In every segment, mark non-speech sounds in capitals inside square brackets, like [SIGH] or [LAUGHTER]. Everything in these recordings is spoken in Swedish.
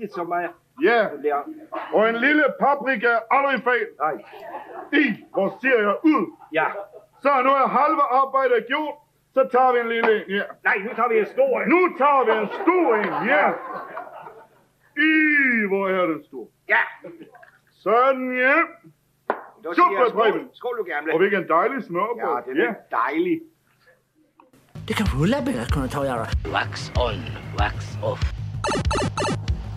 riktigt som är... Ja, och en lille paprika är aldrig fel. Nej. I, vad ser jag ut? Ja. Så, nu är halva arbetet gjort. Så tar vi en lille, ja. Nej, nu tar vi en stor en. Nu tar vi en stor en, ja. I, vad är den stor? Ja. Sådan, ja. Super, skål. Preben. Skål du gamle. Och vilken dejlig smörbröd. Ja, den är dejlig. Det kanske Ulla-Britt kunde ta och göra. Wax on, wax off.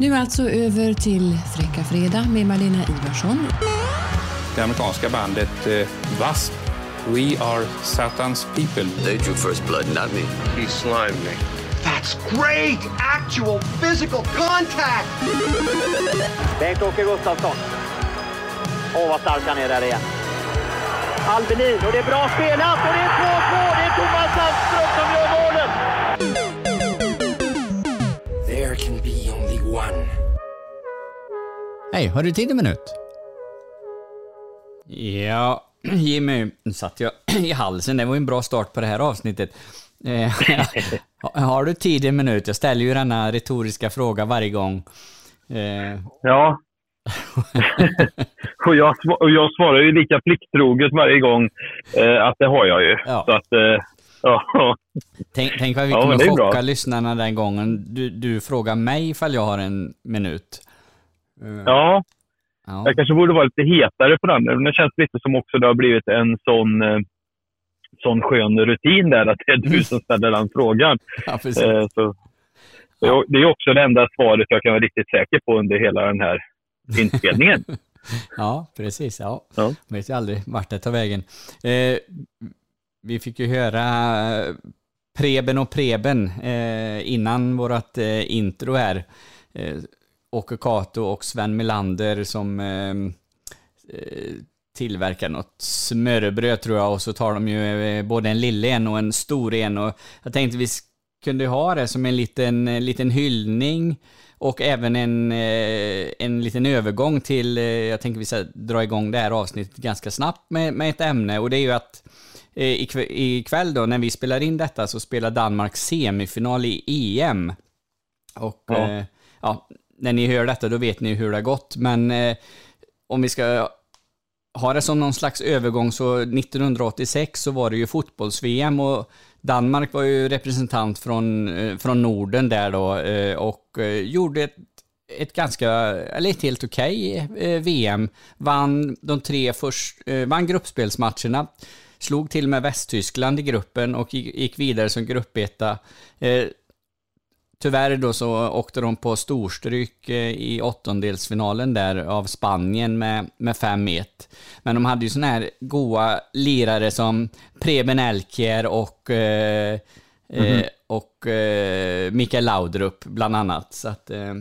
Nu alltså över till Fräcka Fredag med Malena Ivarsson. det amerikanska bandet eh, W.A.S.P. We Are Satan's People. They drew first blood, not me. He slimed me. That's great! Actual physical contact! Bengt-Åke Gustafsson. Åh, vad stark han är där igen. Albelin, och det är bra spelat och det är 2-2! Hej, har du tid en minut? Ja, [CLEARS THROAT] Jimmy, nu satt jag [CLEARS THROAT] i halsen. Det var ju en bra start på det här avsnittet. Eh, [LAUGHS] har du tid en minut? Jag ställer ju denna retoriska fråga varje gång. Eh, Ja. [LAUGHS] och, jag, och jag svarar ju lika plikttroget varje gång eh, att det har jag ju. Ja. Så att, eh, [LAUGHS] ja. tänk, tänk vad vi Ja, kommer är bra. chocka lyssnarna den gången. Du, du frågar mig ifall jag har en minut. Eh, ja, ja. jag kanske borde vara lite hetare på den. Men Det känns lite som också det har blivit en sån, eh, sån skön rutin där att det är du som ställer den frågan. [LAUGHS] Ja. Eh, så, jag, det är också det enda svaret jag kan vara riktigt säker på under hela den här inspelningen. [LAUGHS] Ja, precis. Ja. Ja. Man vet ju aldrig vart det tar vägen. Eh, vi fick ju höra Preben och Preben eh, innan vårat eh, intro här. Eh, Åke Kato och Sven Melander som eh, eh, tillverkar något smörrebröd tror jag och så tar de ju eh, både en lille en och en stor en och jag tänkte vi kunde ha det som en liten, en liten hyllning och även en, eh, en liten övergång till, eh, jag tänker vi ska dra igång det här avsnittet ganska snabbt med, med ett ämne och det är ju att eh, ikv- ikväll då när vi spelar in detta så spelar Danmark semifinal i EM. Och Ja. ja. ja, när ni hör detta då vet ni hur det har gått men eh, om vi ska ha det som någon slags övergång så 1986 så var det ju fotbolls-VM och Danmark var ju representant från, eh, från Norden där då eh, och eh, gjorde ett, ett ganska, eller ett helt okej eh, VM. Vann de tre först, eh, vann gruppspelsmatcherna, slog till med Västtyskland i gruppen och gick gick vidare som gruppetta. Eh, Tyvärr då så åkte de på storstryk eh, i åttondelsfinalen där av Spanien med, med 5-1. Men de hade ju såna här goa lirare som Preben Elkjær och, eh, eh, och eh, Mikael Laudrup bland annat. Så att, eh,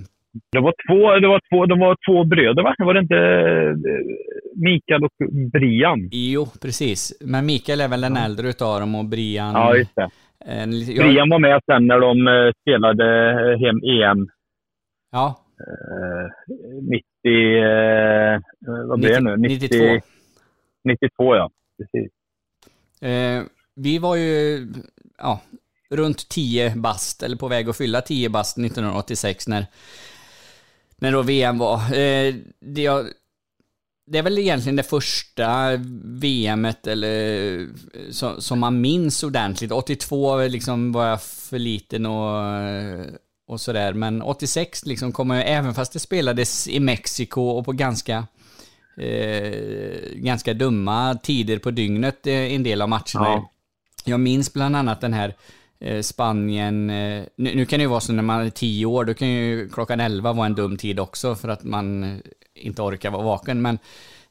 Det var två, det var två, de var två bröder, va? Var det inte eh, Mikael och Brian? jo, precis. Men Mikael är väl den äldre utav dem och Brian... Ja, just det. En, jag- var med sen när de eh, spelade eh, hem EM Ja, eh, 90... Eh, vad blir det nu? 90, 92. 92, ja. Precis. Eh, vi var ju ja, runt 10 bast, eller på väg att fylla 10 bast 1986 när, när då VM var. Det, jag, det är väl egentligen det första VMet eller, som, som man minns ordentligt. 82 liksom var jag för liten och, och sådär, men 86 liksom kommer jag, även fast det spelades i Mexiko och på ganska eh, ganska dumma tider på dygnet eh, en del av matcherna. Ja. Jag minns bland annat den här eh, Spanien, eh, nu, nu kan det ju vara så när man är 10 år, då kan ju klockan 11 vara en dum tid också för att man inte orkar vara vaken. Men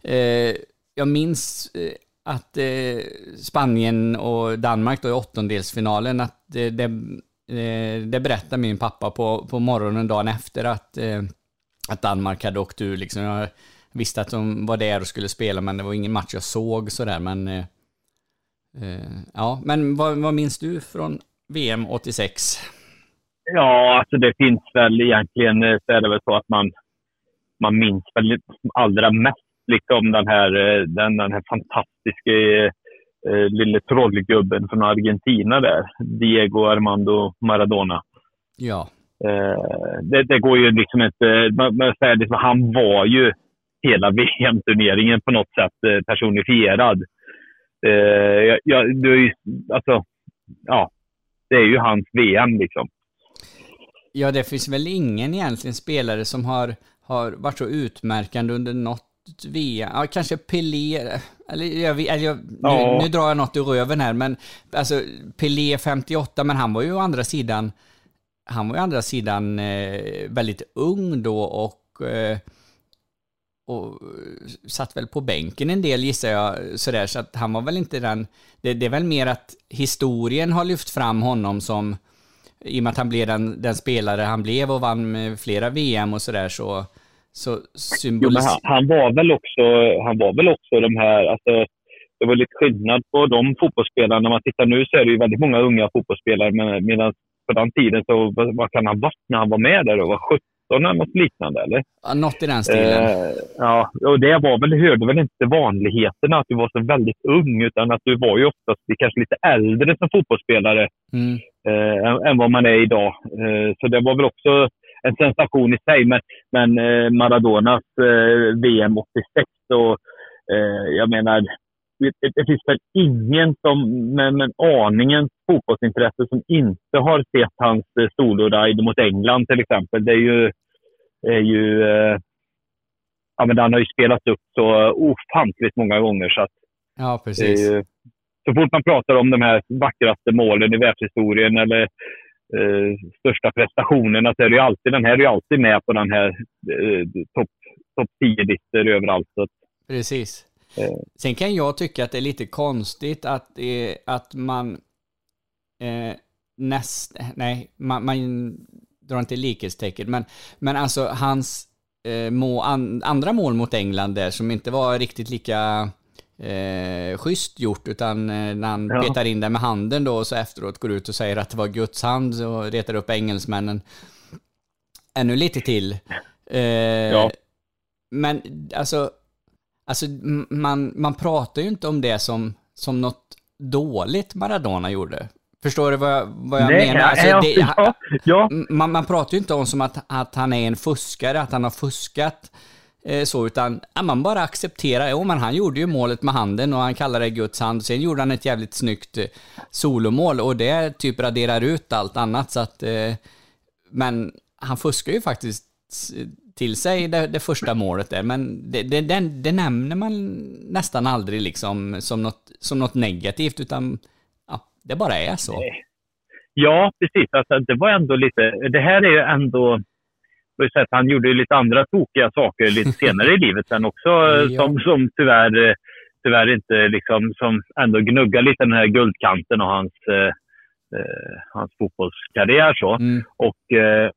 Eh, jag minns eh, att eh, Spanien och Danmark då i åttondelsfinalen, att det, det, berättade min pappa på, på morgonen dagen efter att, att Danmark hade åkt ur. Liksom. Jag visste att de var där och skulle spela, men det var ingen match jag såg sådär. Men, ja, men vad, vad minns du från VM 86? Ja, alltså det finns väl egentligen så är det väl så att man, man minns väl allra mest liksom den här, eh, den, den här fantastiska eh, lille trollgubben från Argentina där. Diego Armando Maradona. Ja, Eh, det, det går ju liksom inte... Man, man säger liksom, han var ju hela [LAUGHS] VM-turneringen på något sätt personifierad. Eh, ja, du, är ju- alltså, ja, det är ju hans VM liksom. Ja, det finns väl ingen egentligen spelare som har, har varit så utmärkande under något VM. Ja, kanske Pelé, eller, jag, eller jag, Ja. nu, nu drar jag något ur röven här, men alltså Pelé 58, men han var ju å andra sidan, han var ju å andra sidan eh, väldigt ung då och eh, och satt väl på bänken en del gissar jag, sådär, så att han var väl inte den, det, det är väl mer att historien har lyft fram honom som, i och med att han blev den, den spelare han blev och vann flera VM och sådär så, så Men symboliserar... han, han var väl också, han var väl också de här, alltså, det var lite skillnad på de fotbollsspelarna. När man tittar nu så är det ju väldigt många unga fotbollsspelare, men medan på den tiden så, vad, kan han ha varit när han var med där då? Var 17 eller något liknande eller? Ja, något i den stilen. Eh, ja, och det var väl, hörde väl inte vanligheterna att du var så väldigt ung, utan att du var ju oftast kanske lite äldre som fotbollsspelare Mm. eh, än, än vad man är idag. Eh, så det var väl också en sensation i sig. Men, men eh, Maradonas eh, VM 86, och, eh, jag menar, det, det finns väl ingen som med, med aningen fotbollsintresse som inte har sett hans eh, soloride mot England till exempel. Det är ju, är ju ja, men han har ju spelats upp så ofantligt många gånger så att Ja, precis. ju, så fort man pratar om de här vackraste målen i världshistorien eller eh, största prestationerna så är det ju alltid, den här är ju alltid med på den här eh, topp top 10-listor överallt. Så, Precis. eh, Sen kan jag tycka att det är lite konstigt att, eh, att man eh, näst, nej, man, man drar inte likhetstecken, men, men alltså hans eh, må, an, andra mål mot England där som inte var riktigt lika eh, schysst gjort, utan eh, när han Ja. petar in den med handen då och så efteråt går ut och säger att det var Guds hand och retar upp engelsmännen ännu lite till. Eh, Ja. Men alltså, alltså man, man pratar ju inte om det som, som något dåligt Maradona gjorde. Förstår du vad jag, vad jag Nej, menar? Alltså, ja, det, ja, ja. Man, man pratar ju inte om som att, att han är en fuskare, att han har fuskat Eh, så, utan ja, man bara accepterar, jo men han gjorde ju målet med handen och han kallar det Guds hand, sen gjorde han ett jävligt snyggt eh, solomål och det typ raderar ut allt annat. Så att, eh, men han fuskar ju faktiskt eh, till sig det, det första målet där, men det, det, det, det nämner man nästan aldrig liksom som något, som något negativt, utan ja, det bara är så. Ja, precis. Alltså, det var ändå lite... Det här är ju ändå på ett sätt, Han gjorde ju lite andra tokiga saker lite senare i livet sen också, [LAUGHS] eh, Ja. som, som tyvärr, eh, tyvärr inte liksom, som ändå gnuggar lite den här guldkanten och hans, eh, eh, hans fotbollskarriär. Så. Mm. Och, eh,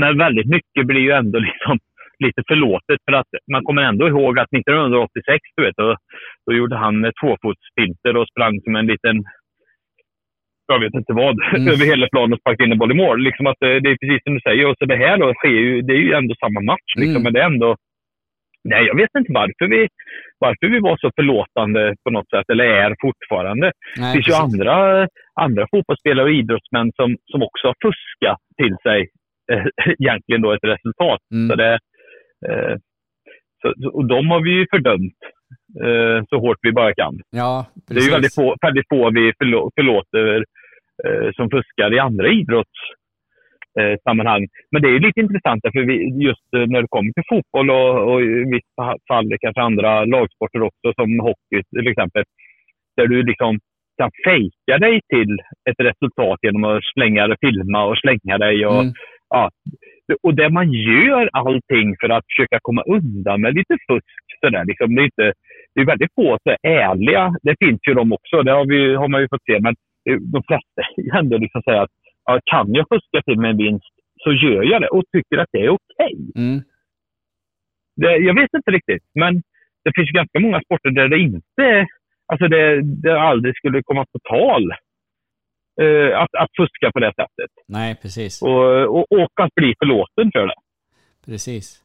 men väldigt mycket blir ju ändå [LAUGHS] liksom lite förlåtet för att man kommer ändå ihåg att 1986, du vet, då, då gjorde han tvåfotsfinter och sprang som en liten jag vet inte vad, [LAUGHS] Mm. över hela planen och sparkade in en boll i mål. Liksom att det, det är precis som du säger. Och så det här då sker ju, det är ju ändå samma match. Liksom, Mm. Men det är ändå... Nej, jag vet inte varför vi, varför vi var så förlåtande på något sätt, eller är fortfarande. det Nej, finns ju andra, andra fotbollsspelare och idrottsmän som, som också har fuskat till sig eh, [LAUGHS] egentligen då ett resultat. Mm. Så det, eh, så, och de har vi ju fördömt eh, så hårt vi bara kan. Ja, Det är ju väldigt få, väldigt få vi förlå, förlåter eh, som fuskar i andra idrottssammanhang. Eh, sammanhang. Men det är lite intressant för vi, just eh, när det kommer till fotboll och, och i vissa fall kanske andra lagsporter också som hockey till exempel. Där du liksom kan fejka dig till ett resultat genom att slänga dig, filma och slänga dig. Och, Mm. ja, och där man gör allting för att försöka komma undan med lite fusk. Sådär, liksom. det, är inte, det är väldigt få så ärliga. Det finns ju de också, det har, vi, har man ju fått se. Men eh, de flesta [LAUGHS] ändå liksom säga att ja, kan jag fuska till mig en vinst så gör jag det och tycker att det är okej. Mm. Det, jag vet inte riktigt, men det finns ganska många sporter där det inte alltså det, det aldrig skulle komma på tal eh, att, att fuska på det sättet. Nej, precis. Och, och, och att bli förlåten för det. Precis.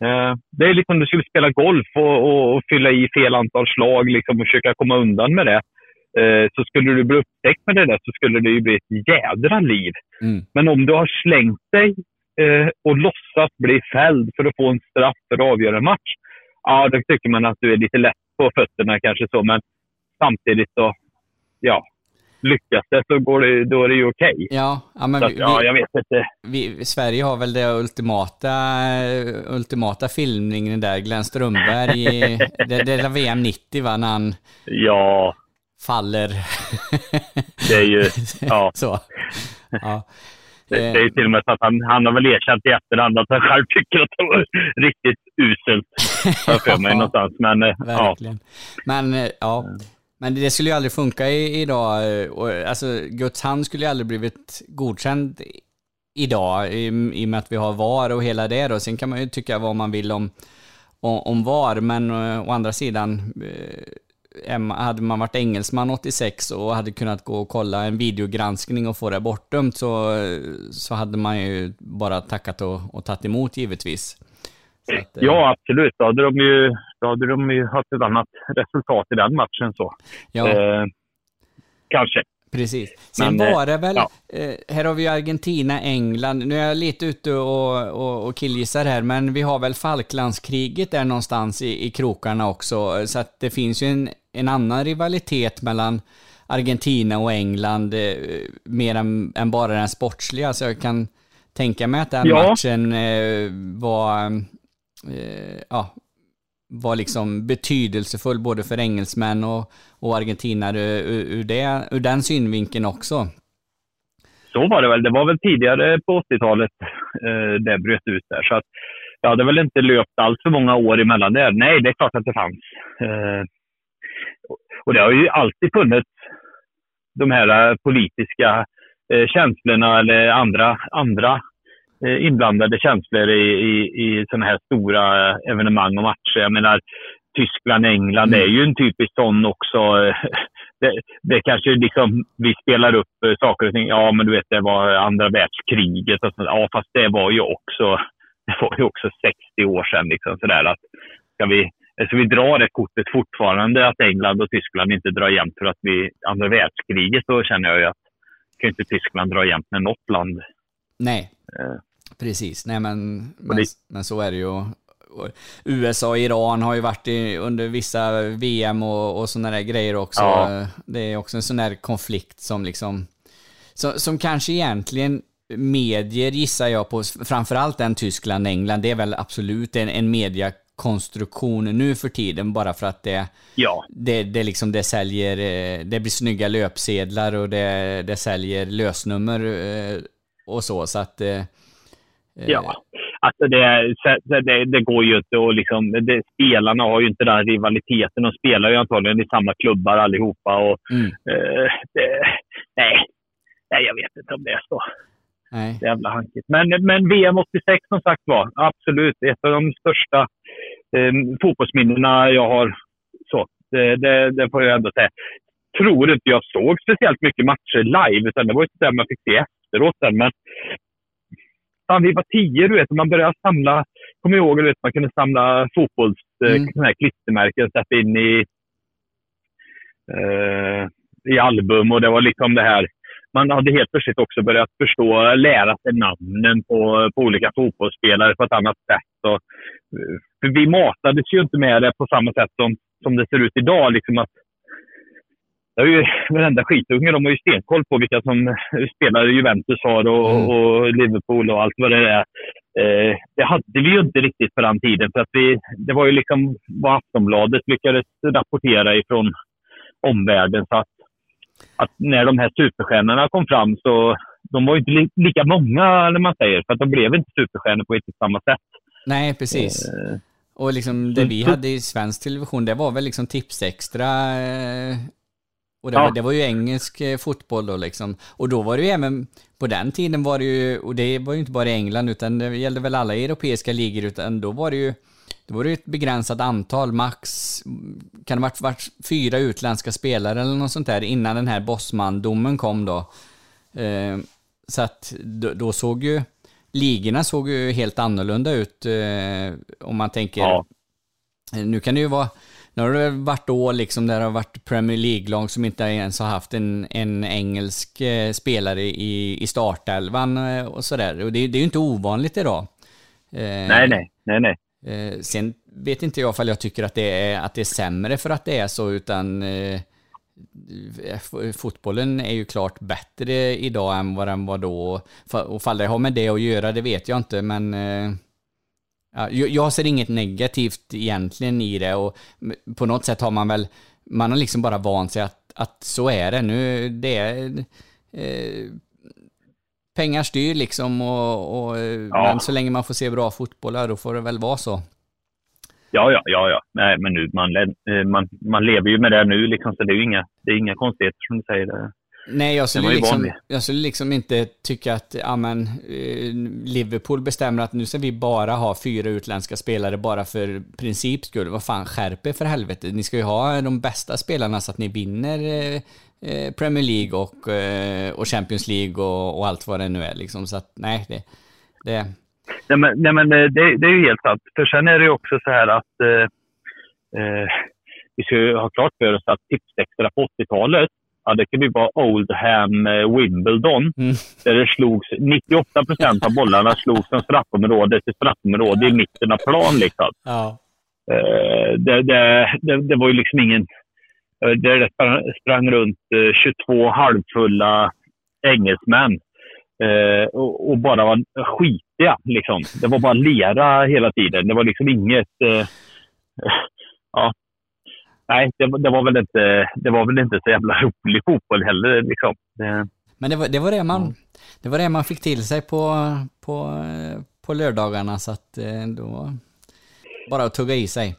Eh, Det är liksom du skulle spela golf och, och, och fylla i fel antal slag liksom, och försöka komma undan med det. Eh, så skulle du bli upptäckt med det där så skulle det ju bli ett jädra liv. Mm. Men om du har slängt dig eh, och låtsas bli fälld för att få en straff för att avgöra en match, ja, då tycker man att du är lite lätt på fötterna kanske så, men samtidigt så, ja, lyckas det så går det, då är det ju okej. Ja, ja, men att, vi, ja, jag vet inte. vi, Sverige har väl det ultimata, ultimata filmningen där, Glenn Strömberg i, [LAUGHS] det, det är VM 90 va, när han Ja, faller. det är ju, [LAUGHS] ja. Så. Ja. Det, det är ju till och med så att han, han har väl erkänt i efterhand att han själv tycker att det var riktigt uselt. Har för mig [LAUGHS] Ja. någonstans. Men eh, ja, Verkligen. Men eh, ja, men det skulle ju aldrig funka i, idag. eh, alltså, Guds hand skulle ju aldrig blivit godkänd idag i, i och med att vi har VAR och hela det då. Sen kan man ju tycka vad man vill om, om, om VAR, men å andra sidan hade man varit engelsman 86 och hade kunnat gå och kolla en videogranskning och få det bortdömt så, så hade man ju bara tackat och, och tagit emot givetvis. Att, eh, ja, absolut. Då hade de ju, då hade de ju haft ett annat resultat i den matchen. så. ja. Eh, kanske. Precis. Sen Men, eh, var det väl, ja. eh, här har vi Argentina, England, nu är jag lite ute och, och, och killgissar här, men vi har väl Falklandskriget där någonstans i, i krokarna också, så att det finns ju en, en annan rivalitet mellan Argentina och England, eh, mer än, än bara den sportsliga, så jag kan tänka mig att den Ja. matchen eh, var, eh, ja, var liksom betydelsefull både för engelsmän och, och argentinare ur, ur, det, ur den synvinkeln också. Så var det väl. Det var väl tidigare på 80-talet eh, det bröt ut där. Så att det hade väl inte löpt allt för många år emellan där. Nej, det är klart att det fanns. Och det har ju alltid funnits de här eh, politiska eh, känslorna eller andra, andra eh, inblandade känslor i, i, i sådana här stora eh, evenemang och matcher. Jag menar, Tyskland, England är ju en typisk sån också. eh, [LAUGHS] Det, det kanske liksom, vi spelar upp saker och ting. Ja, men du vet, det var andra världskriget och sånt. Ja, fast det var ju också, [LAUGHS] det var ju också 60 år sedan. Liksom, sådär, att ska vi, så vi drar det kortet fortfarande att England och Tyskland inte drar jämnt för att vi andra världskriget, då känner jag ju att kan inte Tyskland dra jämnt med något land. Nej, Eh, precis. Nej, men, men, det- men så är det ju. Och USA och Iran har ju varit i, under vissa VM och, och sådana där grejer också. Ja. Det är också en sån där konflikt som liksom, som, som kanske egentligen medier gissar jag på, framförallt den Tyskland, England, det är väl absolut en, en mediakonstruktion nu för tiden bara för att det, Ja, det, det, liksom, det säljer, eh, det blir snygga löpsedlar och det, det säljer lösnummer eh, och så, så att... eh, ja. Alltså det, det, det går ju inte att liksom, det, spelarna har ju inte den rivaliteten. De spelar ju antagligen i samma klubbar allihopa och Mm, eh, nej, nej, jag vet inte om det är så. nej. jävla hankigt. Men, men VM 86 som sagt var, absolut ett av de största eh, fotbollsminnena jag har. Så, det, det, det får jag ändå säga. Tror inte jag såg speciellt mycket matcher live, utan det var ju sådär man fick se efteråt sen. Men fan, vi var tio, du vet, man började samla, kommer ihåg, du vet, man kunde samla fotbolls, Mm. mm. här klistermärken sätta in i, eh, i album och det var liksom det här man hade helt plötsligt också börjat förstå, lära sig namnen på, på olika fotbollsspelare på ett annat sätt. Och, eh, för vi matades ju inte med det på samma sätt som, som det ser ut idag. Liksom att, det är ju, varenda skitunge de har ju stenkoll på vilka som spelar i Juventus har och, Mm. och Liverpool och allt vad det är. Eh, det hade vi ju inte riktigt på den tiden. För att vi, det var ju liksom vad Aftonbladet lyckades rapportera ifrån omvärlden. Så att, att när de här superstjärnorna kom fram så de var ju inte li lika många, när man säger, för att de blev inte superstjärnor på riktigt samma sätt. Nej, precis. Eh, Och liksom det vi hade i svensk television, det var väl liksom Tipsextra. eh, Och det, Ja. var, det var ju engelsk eh, fotboll då liksom. Och då var det ju även, på den tiden var det ju, och det var ju inte bara i England utan det gällde väl alla europeiska ligor utan då var det ju då var det ju ett begränsat antal, max, kan det varit, varit fyra utländska spelare eller något sånt där innan den här Bosman-domen kom då. Eh, så att då, då såg ju, ligorna såg ju helt annorlunda ut eh, om man tänker Ja. nu kan det ju vara nu har det varit år liksom där det har varit Premier League-lag som inte ens har haft en, en engelsk eh, spelare i, i startelvan eh, och sådär. Och det, det är ju inte ovanligt idag. Eh, Nej, nej, nej, nej. Eh, sen vet inte jag ifall jag tycker att det, är, att det är sämre för att det är så, utan eh, fotbollen är ju klart bättre idag än vad den var då. Och fall det har med det att göra, det vet jag inte, men eh, ja, jag- ser inget negativt egentligen i det och på något sätt har man väl, man har liksom bara vant sig att, att så är det nu. Det är eh, pengar styr liksom och, och eh, Ja. men så länge man får se bra fotboll, då får det väl vara så. Ja, ja, ja, ja. Nej, men nu, man, eh, man, man lever ju med det nu, liksom, så det är ju inga, det är inga konstigheter som du säger. Det. Nej, jag skulle, liksom, jag skulle liksom inte tycka att ja, men, eh, Liverpool bestämmer att nu ska vi bara ha fyra utländska spelare bara för princips skull. Vad fan, skärp er för helvete. Ni ska ju ha de bästa spelarna så att ni vinner Premier League och, eh, och Champions League och, och allt vad det nu är. Liksom. Så att nej, det... det Nej, men, nej, men eh, det, det är ju helt sant. För sen är det ju också så här att eh, eh, vi ska ju ha klart för oss att Tipsextra på 80-talet, ja, det kan ju vara Oldham eh, Wimbledon, Mm. där det slogs, 98 procent av bollarna slogs från straffområde till straffområde i mitten av plan. Liksom. ja. Eh, det, det, det, det var ju liksom ingen... eh, Det sprang, runt eh, 22 halvfulla engelsmän eh, och, och bara var skitiga. Liksom. Det var bara lera hela tiden. Det var liksom inget... Eh, [LAUGHS] ja. Nej, det, var- det, var väl inte, det var väl inte så jävla rolig fotboll heller. Liksom. Det, Men det var, det var det man... Det var det man fick till sig på, på, eh, på lördagarna så att eh, då... Bara att tugga i sig.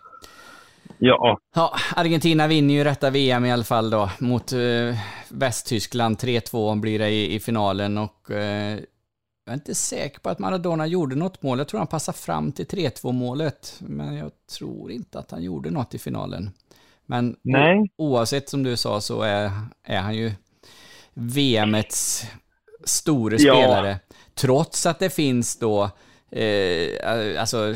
Ja, Ja, Argentina vinner ju detta VM i alla fall då mot eh, Västtyskland. 3-2 blir det i, i finalen och eh, jag är inte säker på att Maradona gjorde något mål. Jag tror han passade fram till 3-2 målet, men jag tror inte att han gjorde något i finalen. Men Nej. oavsett som du sa så är, är han ju VMets store Ja. spelare. Trots att det finns då, eh, alltså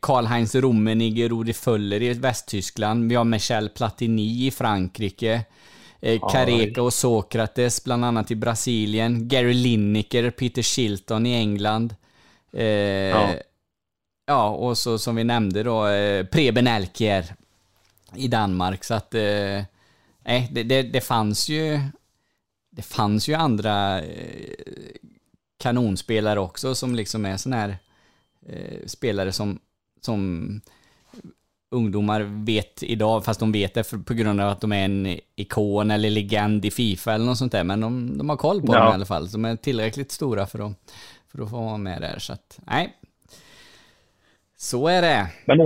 Karl-Heinz Rummenigge, Rudi Föller i Västtyskland. Vi har Michel Platini i Frankrike. Eh, Careca och Sokrates bland annat i Brasilien. Gary Lineker, Peter Shilton i England. Eh, ja. Ja. och så som vi nämnde då, eh, Preben Elkjær i Danmark. Så att, eh, nej, det, det, det fanns ju det fanns ju andra eh, kanonspelare också som liksom är sådana här eh, spelare som, som ungdomar vet idag, fast de vet det för, på grund av att de är en ikon eller legend i Fifa eller något sånt där. Men de, de har koll på Ja. dem i alla fall. De är tillräckligt stora för att, för att få vara med där. Så att, nej. Så är det. Men,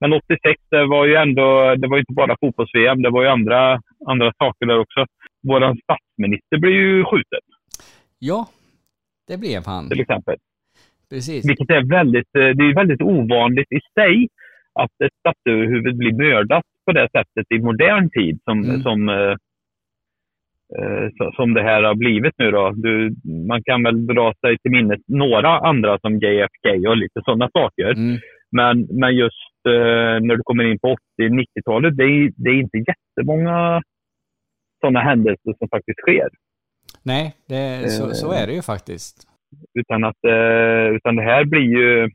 men 86, det var ju ändå, det var ju inte bara fotbolls-VM, det var ju andra, andra saker där också. Vår statsminister blev ju skjuten, Ja, det blev han. till exempel. Precis. Vilket är väldigt, eh, det är väldigt ovanligt i sig att ett statsöverhuvud blir mördat på det sättet i modern tid som, Mm. som, eh, eh, som det här har blivit nu. Då. Du, man kan väl dra sig till minnet några andra som JFK och lite sådana saker. Mm. Men, men just eh, när du kommer in på 80-90-talet, det är, det är inte jättemånga sådana händelser som faktiskt sker. Nej, det, så, så är det ju faktiskt. Utan att eh, utan det här blir ju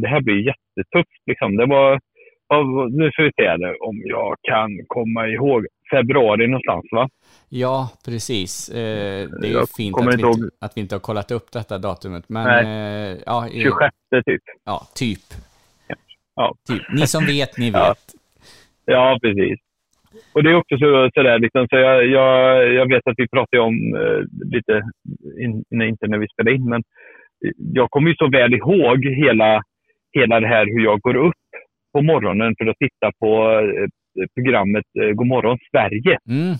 det här blir jättetufft. Liksom. Det var, nu får vi se det, om jag kan komma ihåg. Februari någonstans va? Ja, precis. Eh, det är Jag fint att vi, inte att vi inte har kollat upp detta datumet. Men eh, ja, i- 26 typ. ja, typ. Ja. typ. Ni som vet, ni vet. Ja. Ja, precis. Och det är också så, sådär, liksom, så jag, jag, jag vet att vi pratade om eh, lite, in, nej, inte när vi spelade in, men jag kommer ju så väl ihåg hela, hela det här hur jag går upp på morgonen för att titta på eh, programmet eh, Godmorgon Sverige. Mm.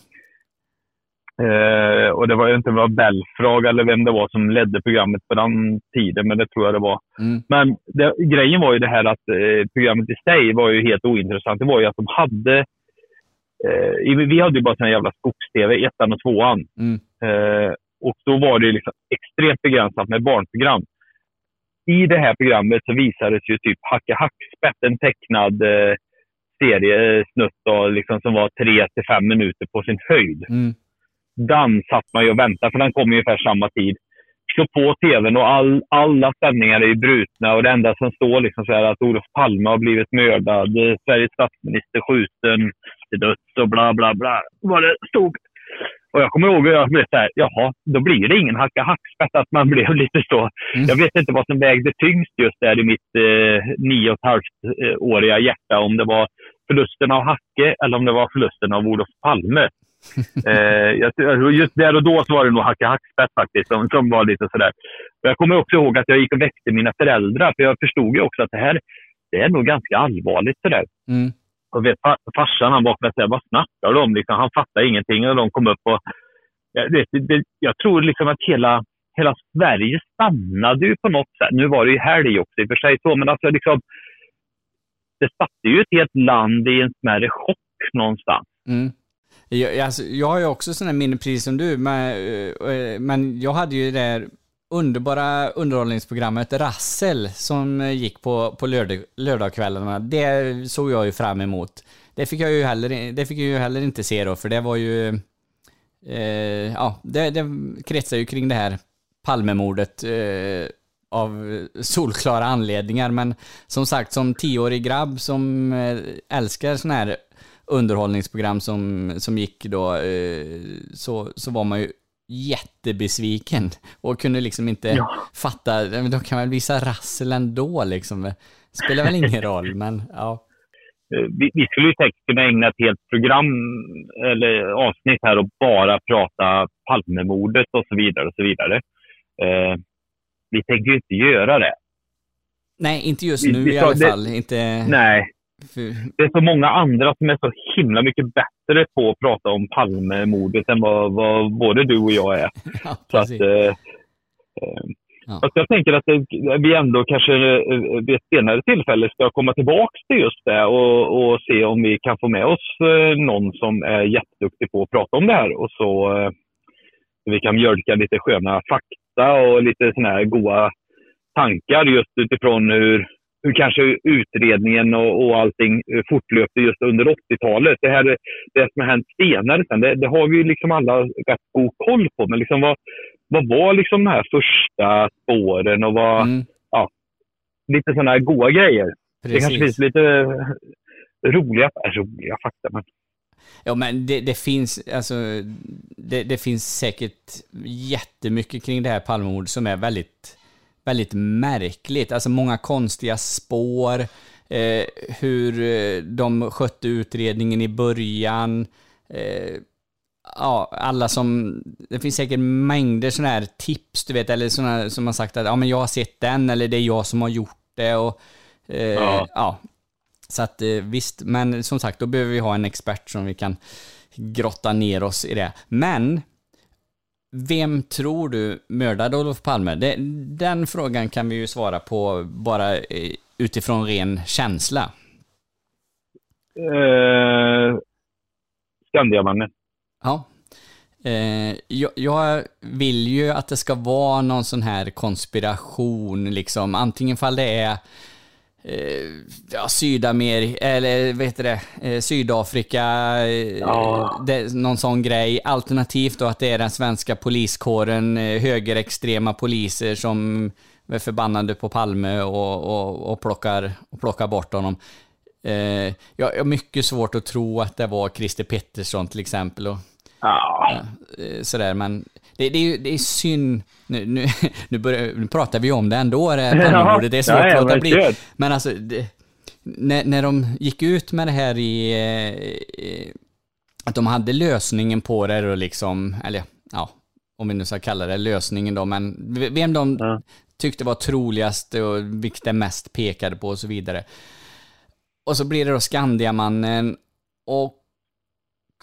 Eh, och det var ju inte var Belfrage eller vem det var som ledde programmet på den tiden, men det tror jag det var. Mm. Men det, grejen var ju det här att eh, programmet i sig var ju helt ointressant. Det var ju att de hade... Eh, vi hade ju bara sån jävla skogs-tv, ettan och tvåan. Mm. Eh, och då var det liksom extremt begränsat med barnprogram. i det här programmet så visades ju typ Hacke Hackspett, en tecknad eh, seriesnutt då, liksom, som var tre till fem minuter på sin höjd. Mm. Den satt man ju och väntade, för den kom ungefär samma tid. Så på tvn och all, alla sändningar är ju brutna och det enda som står liksom så här att Olof Palme har blivit mördad, eh, Sveriges statsminister skjuten till döds och bla bla bla. Vad det stod. Och jag kommer ihåg att jag blev så här, jaha, då blir det ingen hacka hackspett. Att man blev [LAUGHS] lite så. Mm. Jag vet inte vad som vägde tyngst just där i mitt eh, nio och ett halvt eh, åriga hjärta. Om det var förlusten av Hacke eller om det var förlusten av Olof Palme. [LAUGHS] eh, just där och då så var det nog Hacka Hackspett faktiskt som, som var lite sådär. Och jag kommer också ihåg att jag gick och väckte mina föräldrar för jag förstod ju också att det här det är nog ganska allvarligt sådär. Mm. Och vet, farsan han vaknade och sa, vad snackar du om? Liksom, han fattade ingenting och de kom upp och... Jag, vet, det, det, jag tror liksom att hela, hela Sverige stannade ju på något sätt. Nu var det ju helg också i och för sig så, men alltså liksom... Det satte ju ett helt land i en smärre chock någonstans. Mm. Jag, alltså, jag har ju också sådana minnen precis som du, men, eh, eh, men jag hade ju det där underbara underhållningsprogrammet Rassel som gick på, på lördag, lördagskvällarna. Det såg jag ju fram emot. Det fick jag ju heller, det fick jag ju heller inte se då, för det var ju... Eh, ja, det, det kretsar ju kring det här Palmemordet eh, av solklara anledningar. Men som sagt, som tioårig grabb som eh, älskar sådana här underhållningsprogram som, som gick då, eh, så, så var man ju jättebesviken och kunde liksom inte Ja. fatta, de kan väl visa rassel ändå liksom. Spelar väl ingen roll, men ja. Eh, vi, vi skulle ju säkert kunna ägna ett helt program eller avsnitt här och bara prata Palmemordet och så vidare och så vidare. Eh, vi tänker ju inte göra det. Nej, inte just nu vi i alla det- fall. Inte... Nej, det är så många andra som är så himla mycket bättre på att prata om Palmemordet än vad, vad både du och jag är. [LAUGHS] ja, Så att, eh, eh, Ja. fast jag tänker att vi ändå kanske eh, vid ett senare tillfälle ska komma tillbaka till just det och, och se om vi kan få med oss eh, någon som är jätteduktig på att prata om det här. Och så eh, vi kan mjölka lite sköna fakta och lite såna här goda tankar just utifrån hur, hur kanske utredningen och, och allting eh, fortlöpte just under 80-talet. Det, här, det som har hänt senare sen, det, det har vi liksom alla rätt god koll på. Men liksom vad, vad var liksom de här första spåren och vad, Mm, lite sådana här goda grejer. Det kanske precis. finns lite eh, roliga, äh, roliga fakta. Men Ja men det, det finns, alltså, det, det finns säkert jättemycket kring det här Palmemordet som är väldigt, väldigt märkligt. Alltså många konstiga spår, eh, hur eh, de skötte utredningen i början. Eh, ja, alla som, det finns säkert mängder sådana här tips, du vet, eller sådana som har sagt att ja men jag har sett den, eller det är jag som har gjort det och eh, Ja. ja. Så att eh, visst, men som sagt, då behöver vi ha en expert som vi kan grotta ner oss i det. Men, vem tror du mördade Olof Palme? Det, den frågan kan vi ju svara på bara eh, utifrån ren känsla. eh, Skandiamannen. Ja. Eh, jag, jag vill ju att det ska vara någon sån här konspiration, liksom. Antingen fall det är ja, Sydamerika, eller vad heter det, eh, Sydafrika, eh, Ja. det, någon sån grej. Alternativt då att det är den svenska poliskåren, eh, högerextrema poliser som är förbannade på Palme och, och, och, plockar, och plockar bort honom. Eh, jag har mycket svårt att tro att det var Christer Pettersson till exempel. Och, Ja. eh, sådär, men det, det, är ju det är synd. Nu, nu, [LAUGHS] nu, börjar, nu pratar vi om det ändå, det Palmemordet. [LAUGHS] Det är svårt Ja, ja, att låta bli. Men alltså, det, när, när de gick ut med det här i... Eh, att de hade lösningen på det och liksom, eller ja, om vi nu ska kalla det lösningen då, men vem de Ja. tyckte var troligast och vilket det mest pekade på och så vidare. Och så blir det då Skandiamannen och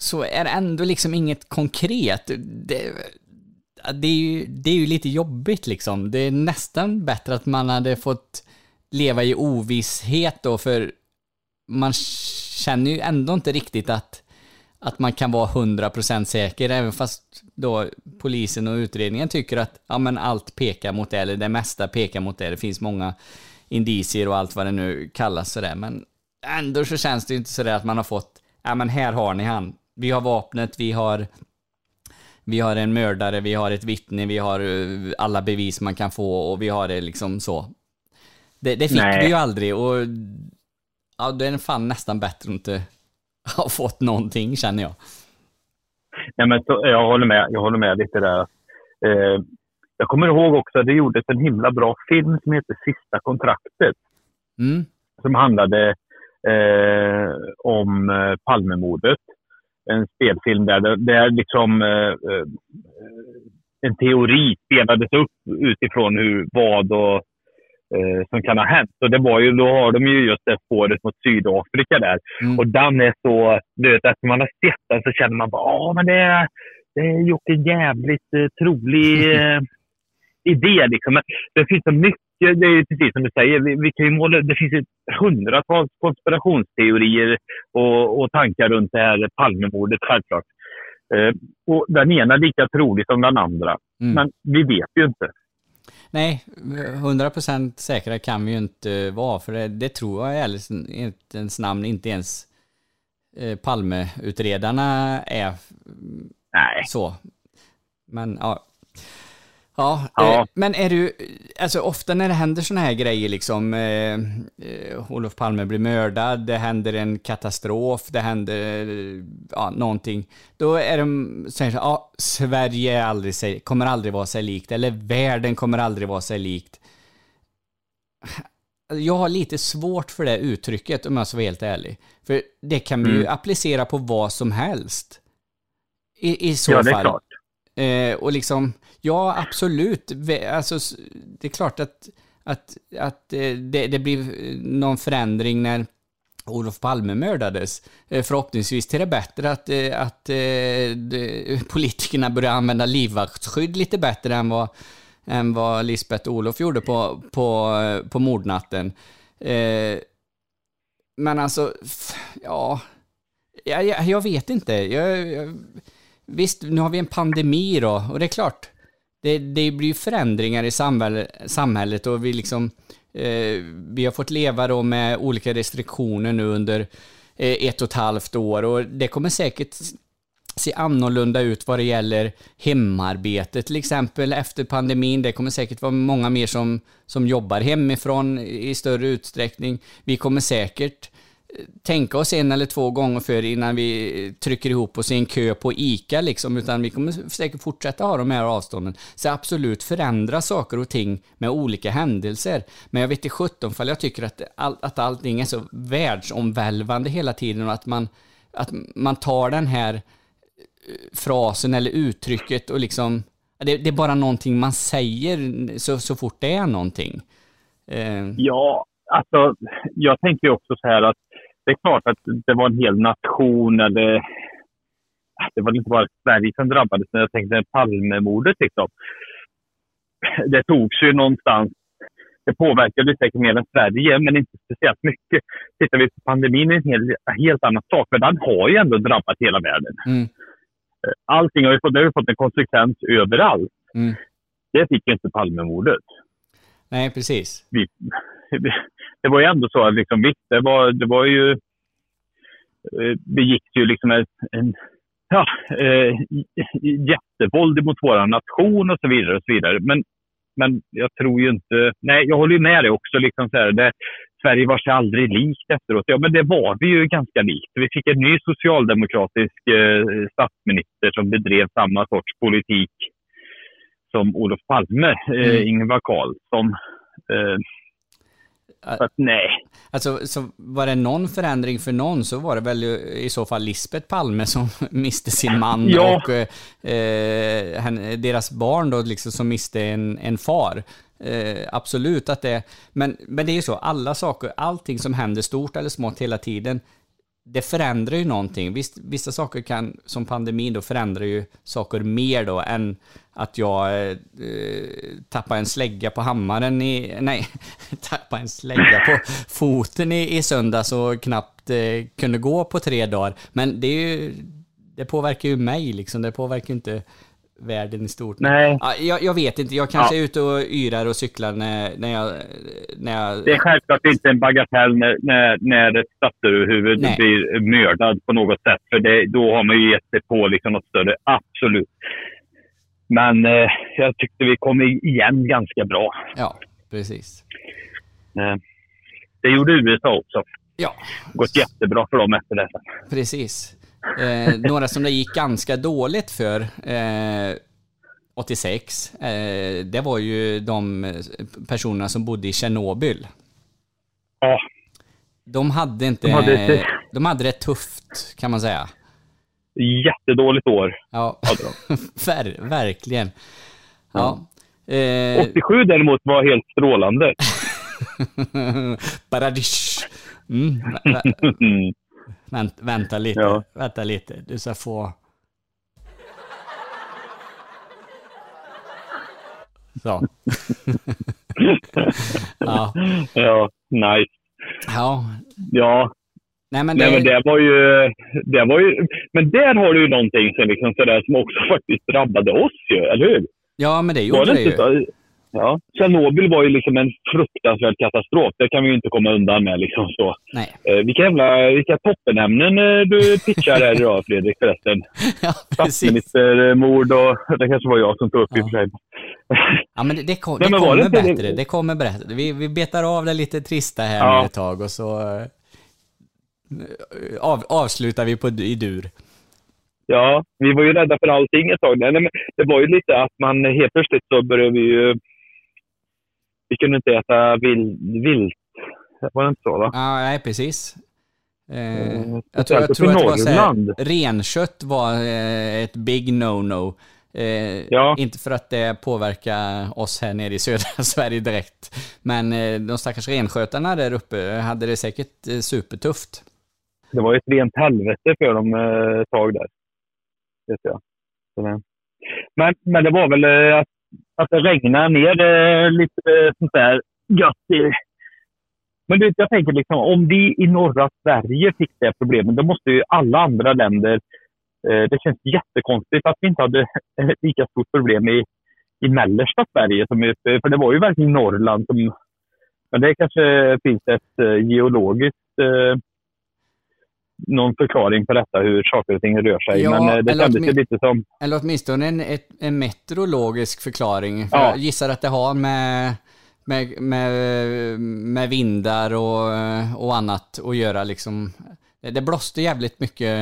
så är det ändå liksom inget konkret. Det, det, är ju, det är ju lite jobbigt liksom. Det är nästan bättre att man hade fått leva i ovisshet då, för man känner ju ändå inte riktigt att att man kan vara 100% säker, även fast då polisen och utredningen tycker att ja, men allt pekar mot det, eller det mesta pekar mot det. Det finns många indicier och allt vad det nu kallas sådär, men ändå så känns det ju inte sådär att man har fått, ja men här har ni han. Vi har vapnet, vi har vi har en mördare, vi har ett vittne, vi har eh, alla bevis man kan få och vi har det liksom så. Det, det fick Nej. vi ju aldrig och ja, det är fan nästan bättre att inte [LAUGHS] ha fått någonting känner jag. Nej, men så, jag, håller med, jag håller med lite där. Eh, jag kommer ihåg också att det gjordes en himla bra film som heter Sista kontraktet. Mm. Som handlade eh, om eh, Palmemordet. En spelfilm där, där liksom eh, eh, en teori spelades upp utifrån hur, vad och, eh, som kan ha hänt. Och det var ju, då har de ju just det spåret mot Sydafrika där. Mm. Och den är så, du vet, efter man har sett den så känner man bara, ja men det är, det är gjort en jävligt eh, trolig [LAUGHS] eh, idé liksom. Men det finns så mycket, det är ju precis som du säger, vi, vi kan ju måla, det finns ju hundratals konspirationsteorier och, och tankar runt det här Palmemordet självklart. Eh, och den ena lika trolig som den andra. Mm. Men vi vet ju inte. Nej, 100% säkra kan vi ju inte vara, för det, det tror jag i ärlighetens namn inte ens eh, Palmeutredarna är Nej. så. Men ja. Ja, Ja. Eh, men är du, alltså ofta när det händer såna här grejer liksom, eh, eh, Olof Palme blir mördad, det händer en katastrof, det händer eh, ja, någonting, då är de, säger så, ja, Sverige aldrig sig, kommer aldrig vara sig likt, eller världen kommer aldrig vara sig likt. Jag har lite svårt för det uttrycket om jag ska vara helt ärlig. För det kan ju Mm. applicera på vad som helst. I, i så Ja, det är fall. klart. Eh, och liksom, ja absolut. Alltså, det är klart att, att, att eh, det, det blir eh, någon förändring när Olof Palme mördades. Eh, förhoppningsvis till det bättre att, att de, [LAUGHS] politikerna börjar använda livvaktsskydd lite bättre än vad, än vad Lisbeth och Olof gjorde på, på, på mordnatten. Eh, men alltså, ja, jag, jag, jag vet inte. Jag, jag, visst, nu har vi en pandemi då, och det är klart, det, det blir ju förändringar i samhälle, samhället och vi liksom, eh, vi har fått leva då med olika restriktioner nu under eh, ett och ett halvt år och det kommer säkert se annorlunda ut vad det gäller hemarbete till exempel efter pandemin. Det kommer säkert vara många mer som, som jobbar hemifrån i större utsträckning. Vi kommer säkert eh, tänka oss en eller två gånger för innan vi trycker ihop oss i en kö på ICA liksom, utan vi kommer säkert fortsätta ha de här avstånden. Så absolut förändra saker och ting med olika händelser. Men jag vet inte sjutton fall jag tycker att, all, att allting är så världsomvälvande hela tiden och att man, att man tar den här eh, frasen eller uttrycket och liksom, det, det är bara någonting man säger så, så fort det är någonting. Eh, Ja, alltså jag tänker ju också så här att det är klart att det var en hel nation eller det var inte bara Sverige som drabbades, men jag tänkte Palmemordet liksom. Det togs ju någonstans. Det påverkade säkert mer än Sverige, men inte speciellt mycket. Tittar vi på pandemin är det en helt, helt annan sak, för den har ju ändå drabbat hela världen. mm, Allting har ju fått, har fått en konsekvens överallt. mm. Det fick ju inte Palmemordet. Nej, precis. vi, det var ju ändå så att liksom, visst, det var, det var ju... Eh, det gick ju liksom en, en ja, eh, jättevåld mot vår nation och så vidare. och så vidare. Men, men jag tror ju inte... Nej, jag håller ju med dig också. Liksom så här, det, Sverige var sig aldrig likt efteråt. Ja, men det var vi ju ganska likt. Vi fick en ny socialdemokratisk eh, statsminister som bedrev samma sorts politik som Olof Palme, eh, Mm. Ingvar Carlsson. Eh, så att, nej. Alltså, så var det någon förändring för någon så var det väl ju i så fall Lisbeth Palme som [LAUGHS] miste sin man Ja. och eh, henne, deras barn då liksom som miste en, en far. Eh, absolut att det, men, men det är ju så, alla saker, allting som händer stort eller smått hela tiden, det förändrar ju någonting. Visst, vissa saker kan, som pandemin då, förändrar ju saker mer då än att jag eh, tappar en slägga på hammaren i, nej, [LAUGHS] tappar en slägga på [LAUGHS] foten i, i söndags och knappt eh, kunde gå på tre dagar. Men det är ju, det påverkar ju mig liksom, det påverkar ju inte världen i stort. Nej. Ja, jag, jag vet inte, jag kanske Ja. är ute och yrar och cyklar när, när jag... När jag Det är självklart inte en bagatell när, när, när ett stadsöverhuvud Nej. blir mördad på något sätt. För det, då har man ju gett sig på liksom något större. Absolut. Men eh, jag tyckte vi kom igen ganska bra. Ja, precis. Eh, det gjorde USA också. Ja. Gått jättebra för dem efter detta. Precis. Eh, några som det gick ganska dåligt för eh, 86, eh, det var ju de personerna som bodde i Tjernobyl. Ja. De hade inte... De hade inte- de hade det tufft, kan man säga. Jättedåligt år Ja. [LAUGHS] Ver, verkligen. Ja. Eh, 87 däremot var helt strålande. [LAUGHS] Paradish. Mm. [LAUGHS] vä- vä- Vänt, vänta lite, Ja. vänta lite. Du ska få... Så. [LAUGHS] ja. Ja, nice. Ja. Ja, Nej men det... Nej, men det var ju... Det var ju men där har du ju någonting som, liksom sådär, som också faktiskt drabbade oss ju, eller hur? Ja men det Var gjorde det, inte ju. så? Ja. Tjernobyl var ju liksom en fruktansvärd katastrof. Det kan vi ju inte komma undan med. Liksom så. Nej. Eh, vilka, jävla, vilka toppenämnen eh, du pitchar här idag, [LAUGHS] Fredrik, förresten. ja. Statsministermord och... Det kanske var jag som tog upp i och för sig. Ja men det, det, kom, Nej, det var kommer det bättre, det kommer bättre. Vi, vi betar av det lite trista här Ja. nu ett tag och så eh, av, avslutar vi på, i dur. Ja, vi var ju rädda för allting ett tag. Nej, men det var ju lite att man helt plötsligt så började vi ju... Vi kunde inte äta vilt. vilt. Var det inte så? Va? Ja, nej precis. Eh, Mm, jag tror, jag tror att det var så här, renkött var eh, ett big no-no. Eh, Inte för att det påverkar oss här nere i södra [LAUGHS] Sverige direkt. Men eh, de stackars renskötarna där uppe hade det säkert eh, supertufft. Det var ett rent helvete för dem eh, ett tag där. Vet jag. Men, men det var väl eh, att, att det regnar ner lite eh, sånt där gött. Men du, jag tänker liksom, om vi i norra Sverige fick det problemet, då måste ju alla andra länder... Eh, det känns jättekonstigt att vi inte hade ett lika stort problem i, i mellersta Sverige. Som för det var ju verkligen Norrland som... Men det kanske finns ett eh, geologiskt... Eh, Eh, någon förklaring på detta, hur saker och ting rör sig. Ja, Men eh, det kändes ju lite som... Eller åtminstone en, ett, en meteorologisk förklaring. För Ja. Jag gissar att det har med, med, med, med vindar och, och annat att göra. Liksom. Det blåste jävligt mycket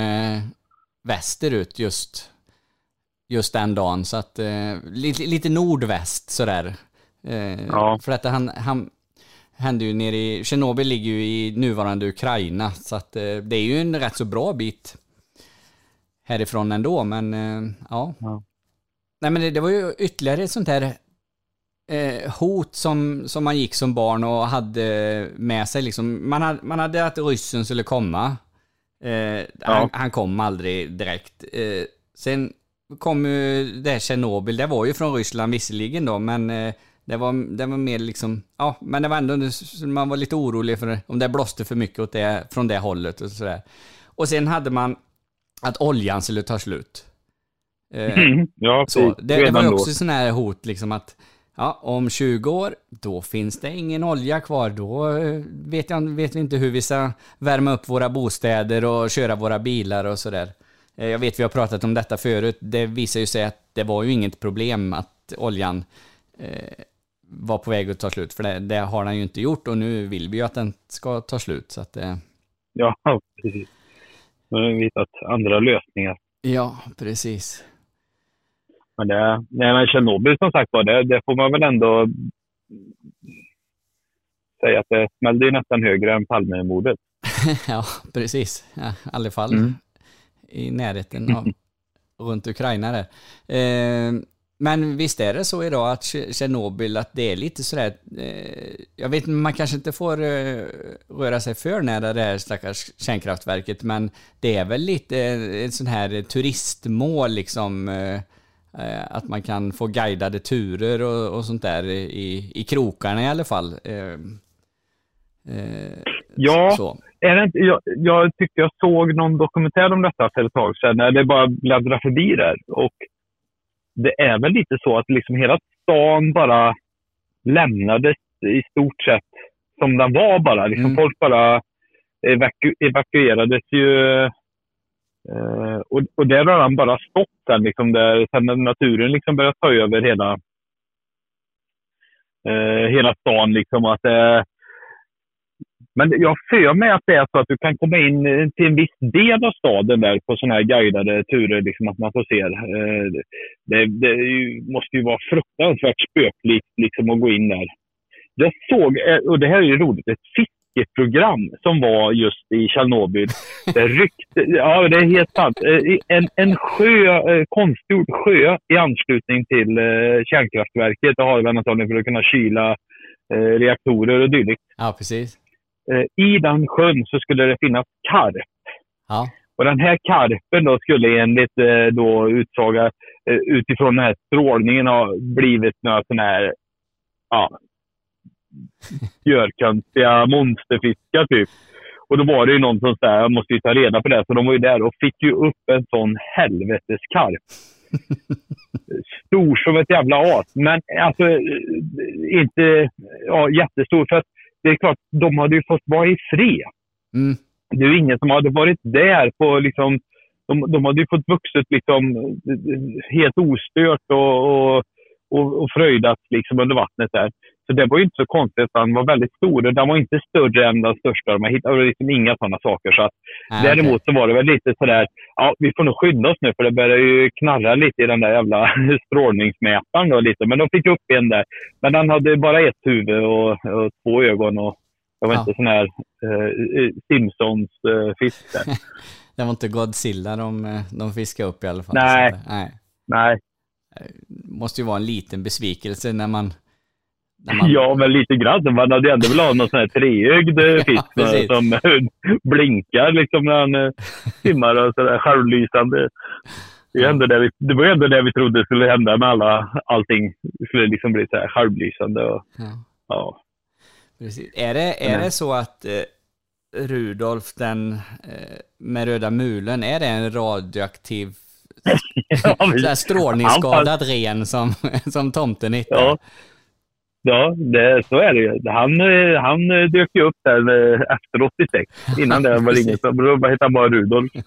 västerut just, just den dagen. Så att, eh, lite, lite nordväst sådär. Eh, Ja. För att han, han hände ju nere i... Tjernobyl ligger ju i nuvarande Ukraina. Så att eh, det är ju en rätt så bra bit härifrån ändå, men eh, ja. Nej men det, det var ju ytterligare ett sånt här eh, hot som, som man gick som barn och hade med sig liksom. Man hade, man hade att ryssen skulle komma. Eh, han, han kom aldrig direkt. Eh, sen kom ju det här Tjernobyl, det var ju från Ryssland visserligen då, men det var, det var mer liksom, ja, men det var ändå, man var lite orolig för om det blåste för mycket åt det, från det hållet och sådär. Och sen hade man att oljan skulle ta slut. Eh, ja, så, det, det var också sån här hot liksom att ja, om 20 år, då finns det ingen olja kvar. Då eh, vet, jag, vet vi inte hur vi ska värma upp våra bostäder och köra våra bilar och sådär. Eh, Jag vet vi har pratat om detta förut. Det visar ju sig att det var ju inget problem att oljan eh, var på väg att ta slut. För det, det har den ju inte gjort och nu vill vi ju att den ska ta slut. Så att, eh, Ja, precis. Nu har vi hittat andra lösningar. ja, precis. Men, det, nej, men Tjernobyl som sagt var, det, det får man väl ändå säga att det smällde ju nästan högre än Palmemordet. [LAUGHS] ja, precis. Ja, I alla fall Mm. i närheten av [LAUGHS] runt Ukraina där. Eh, men visst är det så idag att Tj- Tjernobyl, att det är lite sådär, eh, jag vet man kanske inte får eh, röra sig för nära det här stackars kärnkraftverket, men det är väl lite ett sån här turistmål liksom, eh, eh, att man kan få guidade turer och, och sånt där i, i krokarna i alla fall. Eh, eh, Ja, så. är det inte, jag, jag tyckte jag såg någon dokumentär om detta för ett tag sedan, när det bara bläddrade förbi där. Och det är väl lite så att liksom hela stan bara lämnades i stort sett som den var bara. Liksom Mm. Folk bara evaku evakuerades ju. Eh, och, och där har han bara stått sen, liksom där, sen när naturen liksom började ta över hela, eh, hela stan. Liksom, att, eh, men jag för mig att det är så att du kan komma in till en viss del av staden där på sådana här guidade turer, liksom att man får se. Eh, det det måste ju vara fruktansvärt spöklikt liksom, att gå in där. Jag såg, eh, och det här är ju roligt, ett fiskeprogram som var just i Tjernobyl. [LAUGHS] Det ryckte, ja, det är helt sant. Eh, En, en sjö, konstgjord sjö i anslutning till kärnkraftverket. Det har man antagligen för att kunna kyla reaktorer och dylikt. Ja, precis. Eh, I den sjön så skulle det finnas karp. Ja. Och den här karpen då skulle enligt eh, då utsaga eh, utifrån den här strålningen ha blivit några sådana här ja, [LAUGHS] görkonstiga monsterfiskar typ. Och då var det ju någon som sa jag måste ju ta reda på det. Så de var ju där och fick ju upp en sån helveteskarp. [LAUGHS] Stor som ett jävla as. Men alltså inte ja, jättestor. För att det är klart, de hade ju fått vara i fred. Mm. Det är ju ingen som hade varit där på liksom... De, de hade ju fått vuxit liksom helt ostört och, och, och, och fröjdats liksom under vattnet där. Så det var ju inte så konstigt han var väldigt stor. Den var inte större än den största. De hittade liksom inga sådana saker. Så att, Nej, däremot så var det väl lite sådär, ja vi får nog skynda oss nu för det börjar ju knarra lite i den där jävla [LAUGHS] strålningsmätaren då lite. Men de fick upp en där. Men den hade bara ett huvud och, och två ögon och det var Ja. inte sån här eh, Simpsons eh. [LAUGHS] Det var inte Godzilla de, eh, de fiskade upp i alla fall. Nej. Att, nej. Nej, Måste ju vara en liten besvikelse när man... Man ja men lite grann. Man hade ändå velat ha någon sån här treögd eh, [LAUGHS] fisk Ja, som eh, blinkar liksom när han eh, simmar och sådär självlysande. Det, ändå det, vi, det var ändå det vi trodde skulle hända med alla, allting. Det skulle liksom bli så här självlysande och Ja. ja. Precis. Är det, är det så att eh, Rudolf den eh, med röda mulen, är det en radioaktiv [LAUGHS] Ja, men- strålningsskadad ren som, som tomten hittade? Ja, ja det, så är det ju. Han, eh, han eh, dök ju upp där eh, efter 86. Innan det [LAUGHS] var ingen som... Då hette han bara Rudolf. [LAUGHS]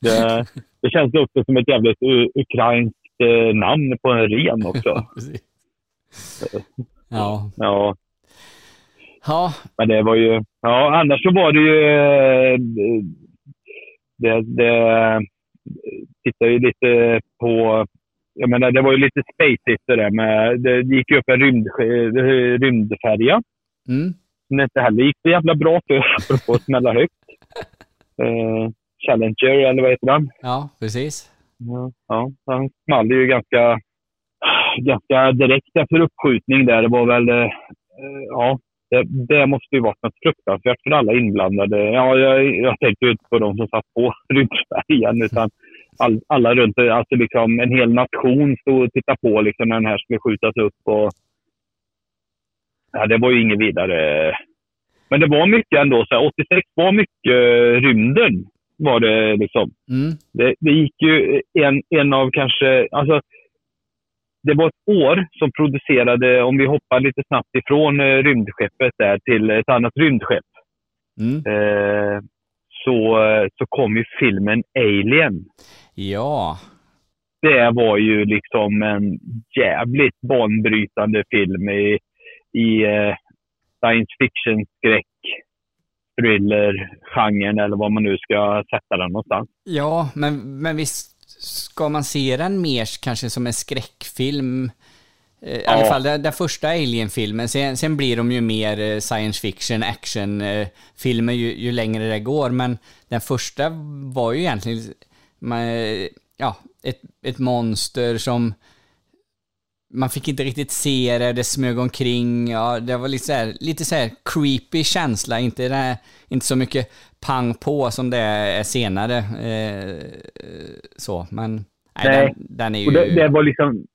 Ja. Det, det känns också som ett jävligt ukrainskt eh, namn på en ren också. [LAUGHS] Ja. Ja. Ja, men det var ju... Ja, annars så var det ju... Det, det tittar ju lite på... Jag menar, det var ju lite spacigt det där med... Det gick ju upp en rymd, rymdfärja. mm. som inte heller gick så jävla bra för, apropå att smälla högt. [LAUGHS] Eh, Challenger, eller vad heter den? ja precis. Ja, ja, han small ju ganska, ganska direkt efter uppskjutning där. Det var väl, eh, ja, det, det måste ju varit något fruktansvärt för alla inblandade. Ja, jag, jag tänkte ju inte på de som satt på [LAUGHS] rymdfärjan, utan all, alla runt, alltså liksom en hel nation stod och tittade på liksom när den här skulle skjutas upp. Och, ja, det var ju inget vidare. Men det var mycket ändå. Så här, 86 var mycket rymden. Var det liksom. Mm. Det, det gick ju en, en av kanske, alltså det var ett år som producerade, om vi hoppar lite snabbt ifrån eh, rymdskeppet där till ett annat rymdskepp. Mm. Eh, så, eh, så kom ju filmen Alien. Ja, Det var ju liksom en jävligt banbrytande film i, i eh, science fiction, skräck, thriller, genren eller vad man nu ska sätta den någonstans. ja men, men visst ska man se den mer kanske som en skräckfilm? Eh, I alla Ja. fall den, den första Alien-filmen. Sen, sen blir de ju mer eh, science fiction, action-filmer ju, ju längre det går. Men den första var ju egentligen man, ja, ett, ett monster som man fick inte riktigt se det, det smög omkring. Ja, det var lite så här, lite så här creepy känsla, inte, här, inte så mycket pang på som det är senare. Eh, så, men nej, Nej. Den, den är ju... Och det, det var liksom...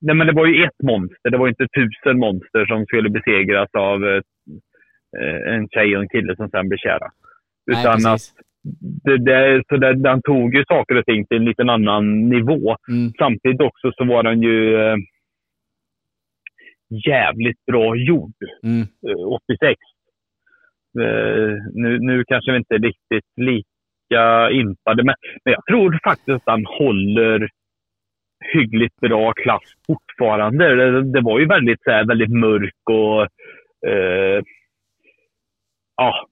Nej, men det var ju ett monster. Det var inte tusen monster som skulle besegras av, eh, eh, en tjej och en kille som sen blir kära. Nej, Utan att precis. det, det, så det, den tog ju saker och ting till en liten annan nivå. Mm. Samtidigt också så var den ju eh, jävligt bra gjord. Mm. eh, 86. Eh, nu, nu kanske vi inte är riktigt lika impade, men, men jag tror faktiskt att han håller hyggligt bra klass fortfarande. Det, det var ju väldigt, så här, väldigt mörk och eh, ja,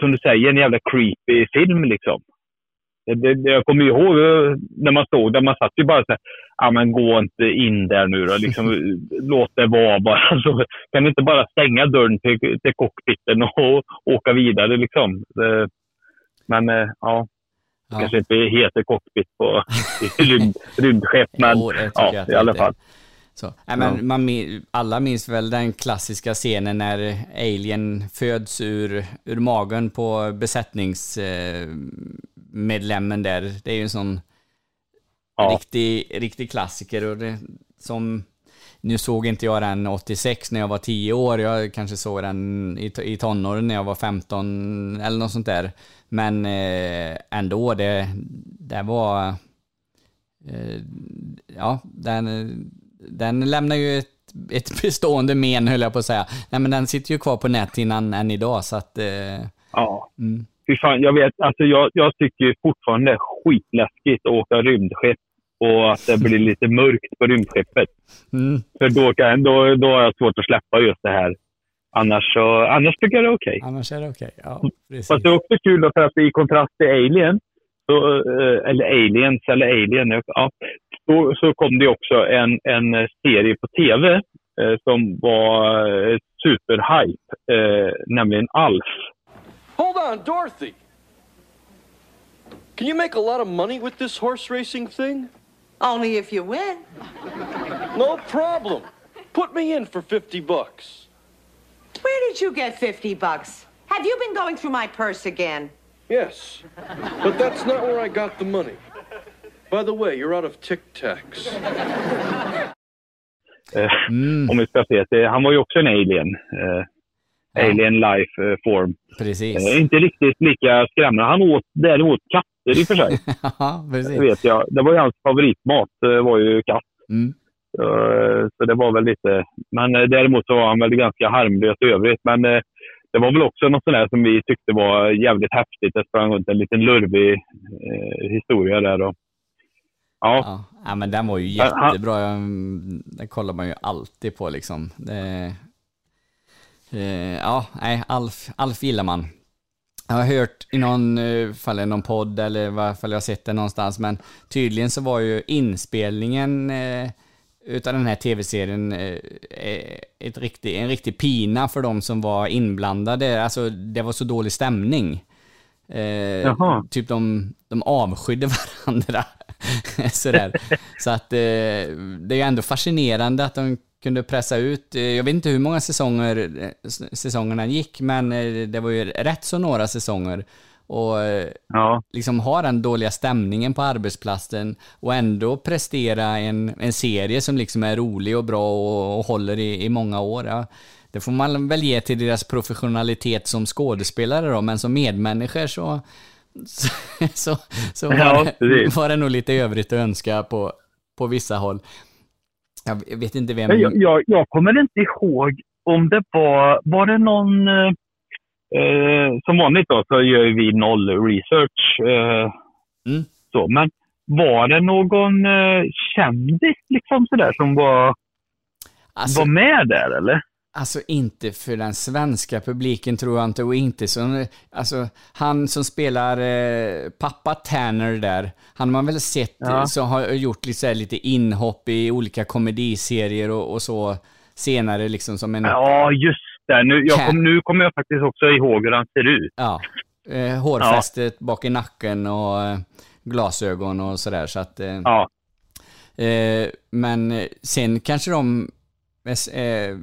som du säger, en jävla creepy film liksom. Det, det, jag kommer ihåg eh, när man stod där, man satt ju bara så här, ja men gå inte in där nu då, liksom, [LAUGHS] låt det vara bara. Alltså, kan du inte bara stänga dörren till, till cockpiten och, [LAUGHS] åka vidare liksom. Det, men eh, ja, Ja. kanske inte heter cockpit på [LAUGHS] rymd, rymdskepp, men tycker ja, i alla fall. Så. Nej, men man, alla minns väl den klassiska scenen när Alien föds ur, ur magen på besättningsmedlemmen där. Det är ju en sån Ja. riktig, riktig klassiker. Och det, som, nu såg inte jag den 86 när jag var 10 år. Jag kanske såg den i, i tonåren när jag var 15 eller något sånt där. Men eh, ändå, det, det var... Eh, ja, den, den lämnar ju ett, ett [LAUGHS] bestående men höll jag på att säga. Nej men den sitter ju kvar på näthinnan än idag så att... Eh, Ja. mm. Fy fan, jag vet, alltså jag, jag tycker fortfarande det är skitläskigt att åka rymdskepp och att det blir lite mörkt på rymdskeppet. Mm. För då, kan, då, då har jag svårt att släppa just det här. Annars, så, annars tycker jag det är okej. Annars är det okej. Ja, precis. Fast det är också kul då, för att i kontrast till Alien, så, eh, eller Aliens eller Alien, ja, så, så kom det också en, en serie på tv eh, som var eh, superhype, eh, nämligen Alf. Hold on, Dorothy. Can you make a lot of money with this horse racing thing? Only if you win. No problem. Put me in for 50 bucks. Where did you get 50 bucks? Have you been going through my purse again? Yes, but that's not where I got the money. By the way, you're out of Tic Tacs. Eh, Mm. Om vi ska se, det, han var ju också en alien. Alien life eh, form. Precis. Eh, inte riktigt lika skrämmande. Han åt däremot katter i och för sig. [LAUGHS] ja, precis. Det vet jag. Det var ju hans favoritmat, eh, var ju katt. Mm. Så det var väl lite... Men däremot så var han väl ganska harmlös i övrigt. Men det var väl också något sånt där som vi tyckte var jävligt häftigt. Det sprang runt en liten lurvig historia där. Och, ja, Ja, men den var ju jättebra. Jag- Den kollar man ju alltid på liksom. Det, ja, nej, Alf, Alf gillar man. Jag har hört i någon eh, fall i någon podd eller i varje fall jag har sett det någonstans, men tydligen så var ju inspelningen eh, utav den här tv-serien eh, eh, ett riktig, en riktig pina för de som var inblandade. Alltså det var så dålig stämning. Eh, typ de, de avskydde [LAUGHS] varandra. Sådär. Så att eh, det är ju ändå fascinerande att de kunde pressa ut, eh, jag vet inte hur många säsonger eh, säsongerna gick, men eh, det var ju rätt så några säsonger. Och ja. liksom ha den dåliga stämningen på arbetsplatsen och ändå prestera en, en serie som liksom är rolig och bra och, och håller i, i många år. Ja. Det får man väl ge till deras professionalitet som skådespelare då, men som medmänniskor så, så, så, så var, Ja, det, var det nog lite övrigt att önska på, på vissa håll. Jag vet inte vem... Jag, jag, jag kommer inte ihåg om det var... Var det någon... Eh, eh, som vanligt då så gör vi noll research. Eh, Mm. så, men var det någon eh, kändis liksom sådär som var, Alltså- var med där eller? Alltså inte för den svenska publiken tror jag inte och inte så, alltså han som spelar eh, pappa Tanner där, han har man väl sett, Ja. eh, så har gjort lite, så här, lite inhopp i olika komediserier och, och så senare liksom som en, Ja, just det. Nu, jag kom, nu kommer jag faktiskt också ihåg hur han ser ut. ja, eh, hårfästet bak i nacken och eh, glasögon och sådär så att eh, Ja. Eh, men eh, sen kanske de eh,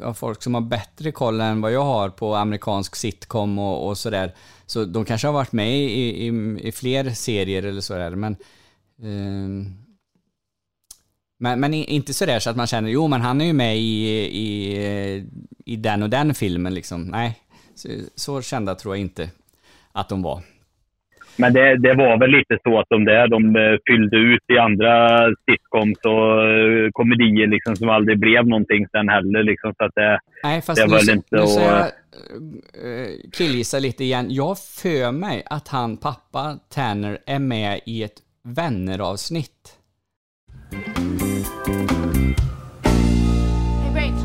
ja, folk som har bättre koll än vad jag har på amerikansk sitcom och, och sådär. Så de kanske har varit med i, i, i fler serier eller sådär. Men, eh, men, men inte sådär så att man känner, jo men han är ju med i, i, i den och den filmen liksom. Nej, så, så kända tror jag inte att de var. Men det, det var väl lite så att de där, de eh, fyllde ut i andra sitcoms och eh, komedier liksom som aldrig blev någonting sen heller. Liksom, så att det, Nej, fast det nu, väl inte nu ska jag uh, killgissa lite igen. Jag för mig att han pappa Tanner är med i ett vänneravsnitt. Hey, Rach,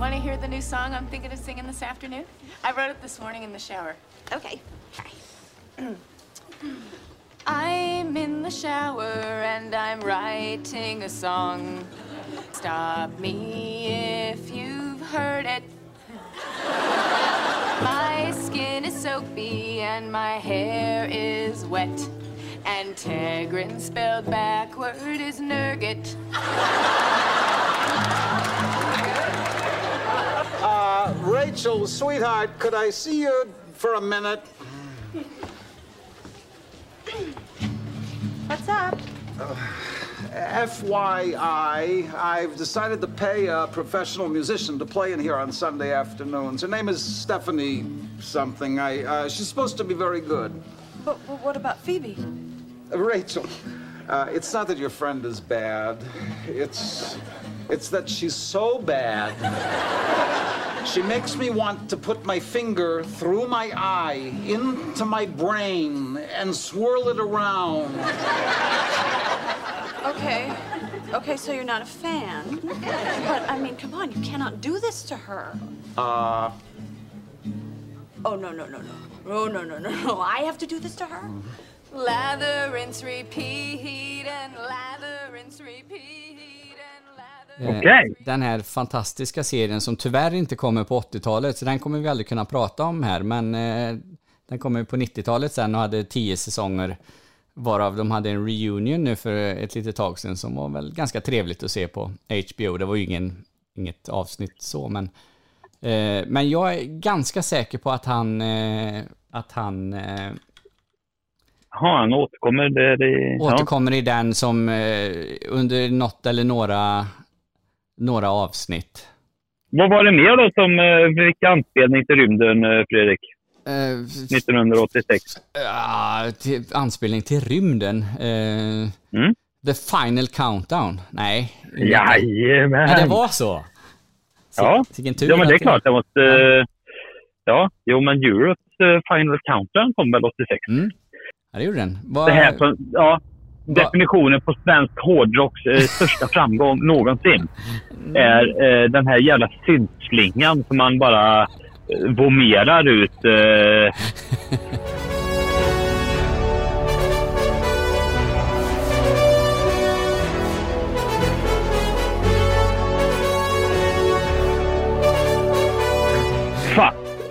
want to hear the new song I'm thinking of singing this afternoon? I wrote it this morning in the shower. Okay. [CLEARS THROAT] I'm in the shower and I'm writing a song. Stop me if you've heard it. My skin is soapy and my hair is wet. And Tegrin spelled backward is Nurget. Uh, Rachel, sweetheart, could I see you for a minute? What's up? FYI, I've decided to pay a professional musician to play in here on Sunday afternoons. Her name is Stephanie something. I, uh, she's supposed to be very good. But, but what about Phoebe? Uh, Rachel, uh, it's not that your friend is bad. It's, it's that she's so bad. [LAUGHS] She makes me want to put my finger through my eye into my brain and swirl it around. Okay. Okay, so you're not a fan. But, I mean, come on, you cannot do this to her. Uh, Oh, no, no, no, no. Oh, no, no, no, no. I have to do this to her? Lather, rinse, repeat, and lather, rinse, repeat, Eh, Okej. Den här fantastiska serien som tyvärr inte kommer på 80-talet, så den kommer vi aldrig kunna prata om här, men eh, den kommer på 90-talet sen och hade tio säsonger, varav de hade en reunion nu för ett litet tag sedan som var väl ganska trevligt att se på HBO. Det var ju ingen, inget avsnitt så, men eh, men jag är ganska säker på att han, eh, att han eh, Ja, han återkommer. Det, ja. återkommer i den som eh, under något eller några, några avsnitt. Vad var det mer då som eh, fick anspelning till rymden, eh, Fredrik? Eh, 1986. Ja, till, anspelning till rymden. Eh, The Final Countdown. Nej. Jajamän. Ja, det var så. Ja, vilken tur ja men det är klart. Det måste... eh, Ja, jo men Europes eh, Final Countdown kom väl 86? Ja, det gjorde den. Vad- Det här ja, definitionen på svensk hårdrocks eh, största framgång någonsin är eh, den här jävla syntslingan som man bara eh, vomerar ut. Eh,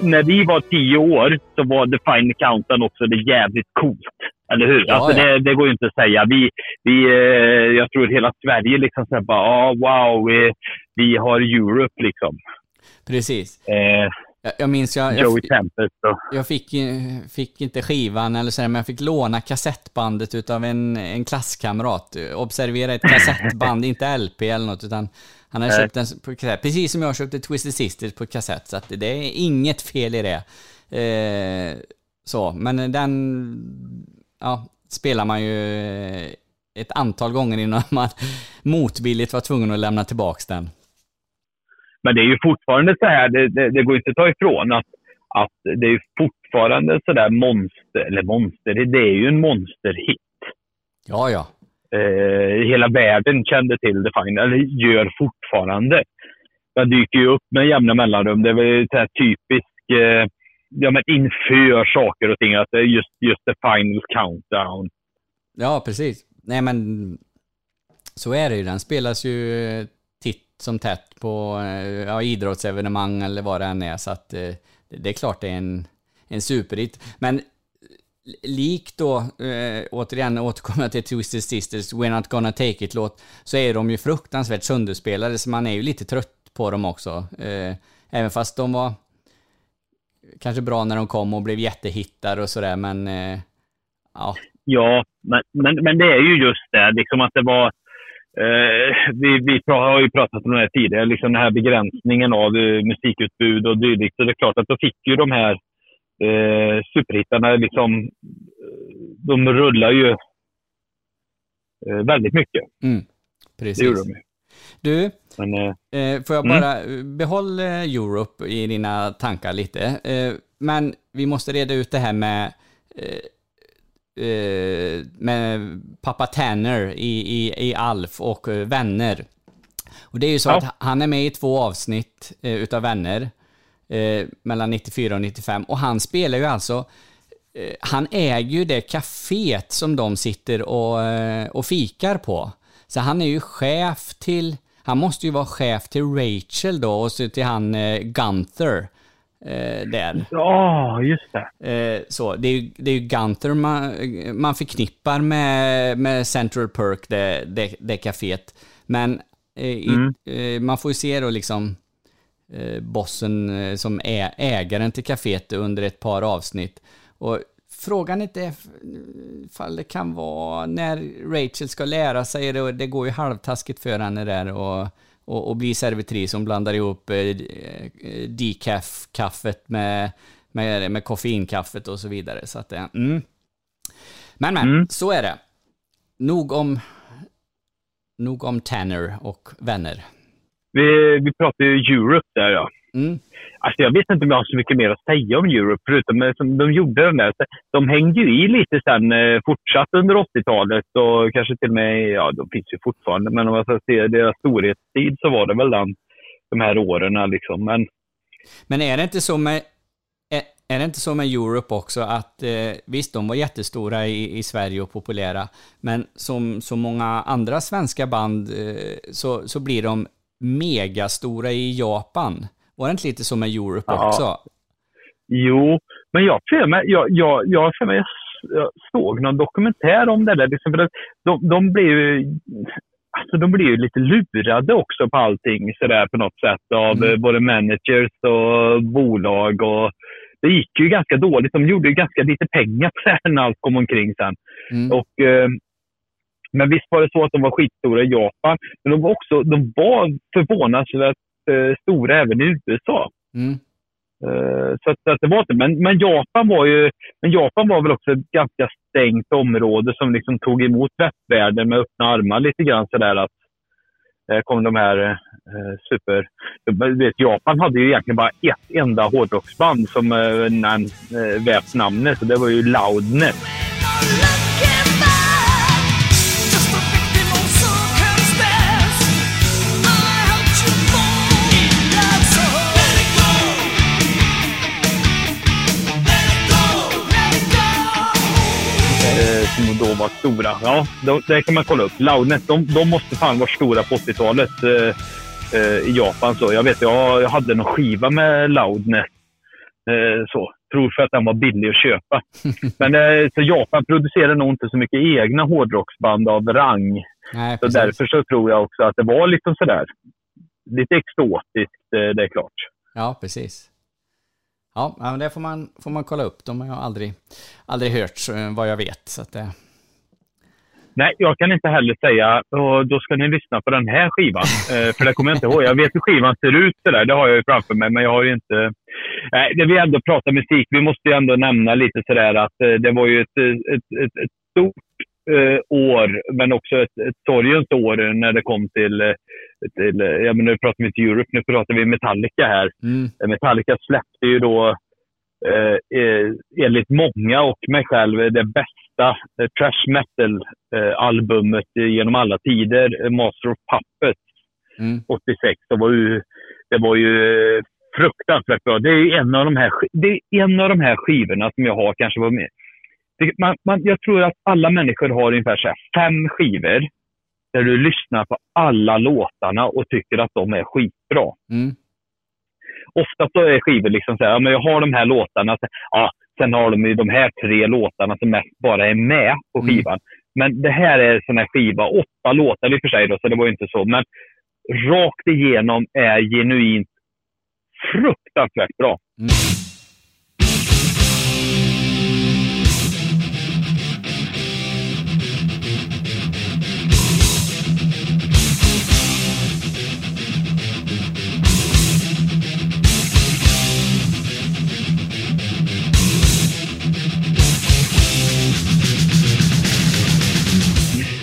när vi var tio år så var The Final Countdown också det jävligt coolt. Eller hur? Ja, alltså ja. Det, det går ju inte att säga. Vi, vi, eh, jag tror hela Sverige liksom säger bara ah, wow, vi, vi har Europe liksom. Precis. Eh, Jag, jag minns, jag, jag, jag fick, fick inte skivan eller så, här, men jag fick låna kassettbandet utav en, en klasskamrat. Observera ett kassettband, [LAUGHS] inte LP eller något, utan han Nej. köpt den på kassett. Precis som jag köpte Twisted Sisters på kassett, så det är inget fel i det. Eh, så, men den ja, spelar man ju eh, ett antal gånger innan [LAUGHS] man motvilligt var tvungen att lämna tillbaks den. Men det är ju fortfarande så här, det, det, det går inte att ta ifrån att, att det är fortfarande så där monster, eller monster, det, det är ju en monsterhit. Ja, ja. Eh, hela världen kände till The Final, eller gör fortfarande. Den dyker ju upp med jämna mellanrum. Det är väl så här typisk, eh, ja men inför saker och ting, att det är just, just The Final Countdown. Ja, precis. Nej, men så är det ju. Den spelas ju eh, titt som tätt på eh, ja, idrottsevenemang eller vad det än är. Så att eh, det är klart det är en, en superhit. Men likt då, eh, återigen återkommer jag till Twisted Sisters, We're Not Gonna Take It-låt, så är de ju fruktansvärt sönderspelade, så man är ju lite trött på dem också. Eh, även fast de var kanske bra när de kom och blev jättehittar och sådär, men eh, ja, Ja, men, men, men det är ju just det, liksom att det var Eh, vi, vi har ju pratat om det här tidigare, liksom den här begränsningen av eh, musikutbud och dylikt. Så det är klart att då fick ju de här eh, superhittarna liksom, de rullar ju eh, väldigt mycket. Mm, precis. Det gjorde de ju. Du, Men, eh, Eh, får jag Mm. bara eh, behåll eh, Europe i dina tankar lite. Eh, men vi måste reda ut det här med, eh, med pappa Tanner i, i, i Alf och Vänner. Och det är ju så Ja. att han är med i två avsnitt utav Vänner mellan 94 och 95 och han spelar ju alltså han äger ju det kaféet som de sitter och, och fikar på. Så han är ju chef till, han måste ju vara chef till Rachel då och så till han eh, Gunther eh, där. Ja, just det. Eh, så, det är ju, det är ju Gunther man, man förknippar med, med Central Perk, det, det, det kaféet. Men eh, i, Mm. eh, man får ju se då liksom eh, bossen eh, som är ägaren till kaféet under ett par avsnitt. Och frågan är inte ifall det kan vara när Rachel ska lära sig det, och det går ju halvtaskigt för henne där och, och, och bli servitris som blandar ihop eh, eh, decaf-kaffet med, med, med koffeinkaffet och så vidare. Så att det, mm. Men men, så är det. Nog om, nog om Tanner och vänner. Vi, vi pratar ju Europe där ja. Mm. Alltså jag vet inte om jag har så mycket mer att säga om Europe, förutom att som de gjorde den där. De hängde ju i lite sen, eh, fortsatt under 80-talet och kanske till och med, ja de finns ju fortfarande, men om jag ska se deras storhetstid så var det väl den, de här åren liksom. Men Men är det inte så med, är, är det inte så med Europe också att eh, visst, de var jättestora i, i Sverige och populära, men som så många andra svenska band eh, så, så blir de megastora i Japan. Var det inte lite så med Europe Ja. också? Jo, men jag för mig, jag, jag, jag, för mig, jag såg någon dokumentär om det där. Liksom, för de, de blir ju alltså, de blir ju lite lurade också på allting sådär på något sätt av eh, både managers och bolag. Och det gick ju ganska dåligt. De gjorde ju ganska lite pengar här när allt kom omkring sen. Och, eh, men visst var det så att de var skitstora i Japan, men de var också de var förvånansvärt stora även i USA. Mm. Eh, Så, att, så att det var inte, men, men Japan var ju, men Japan var väl också ett ganska stängt område som liksom tog emot västvärlden med öppna armar lite grann sådär att eh, kom de här eh, super... Du vet, Japan hade ju egentligen bara ett enda hårdrocksband som eh, eh, vävt namnet och det var ju Loudness. Som då var stora. Ja, de, det kan man kolla upp. Loudness, de, de måste fan vara stora på 80-talet eh, eh, i Japan. Så jag vet, jag, jag hade någon skiva med Loudness. Eh, så. Tror för att den var billig att köpa. [LAUGHS] Men eh, så Japan producerar nog inte så mycket egna hårdrocksband av rang. Nej, så därför så tror jag också att det var liksom sådär. Lite exotiskt, eh, det är klart. Ja, precis. Ja, men det får man, får man kolla upp. De har jag aldrig, aldrig hört eh, vad jag vet. Så att det, Nej, jag kan inte heller säga, och då ska ni lyssna på den här skivan. Eh, för det kommer jag inte ihåg. Jag vet hur skivan ser ut, det, där, det har jag ju framför mig, men jag har ju inte... Nej, det vi ändå pratar musik, vi måste ju ändå nämna lite sådär att eh, det var ju ett, ett, ett, ett stort år, men också ett, ett sorgens år när det kom till... eh, till eh, ja, men nu pratar vi inte Europe, nu pratar vi Metallica här. Mm. Eh, Metallica släppte ju då eh, eh, enligt många och mig själv det bästa eh, trash metal-albumet genom alla tider, eh, Master of Puppets, Mm. 86. Det var ju, det var ju eh, fruktansvärt bra. Det är en av de här, det är en av de här skivorna som jag har kanske varit med. Man, man, jag tror att alla människor har ungefär så fem skivor där du lyssnar på alla låtarna och tycker att de är skitbra mm. ofta så är skivor liksom så här, ja, men jag har de här låtarna, så, ja, sen har de ju de här tre låtarna som mest bara är med på Mm. skivan. Men det här är sån här skiva, åtta låtar i och för sig då, så det var inte så, men rakt igenom är genuint fruktansvärt bra.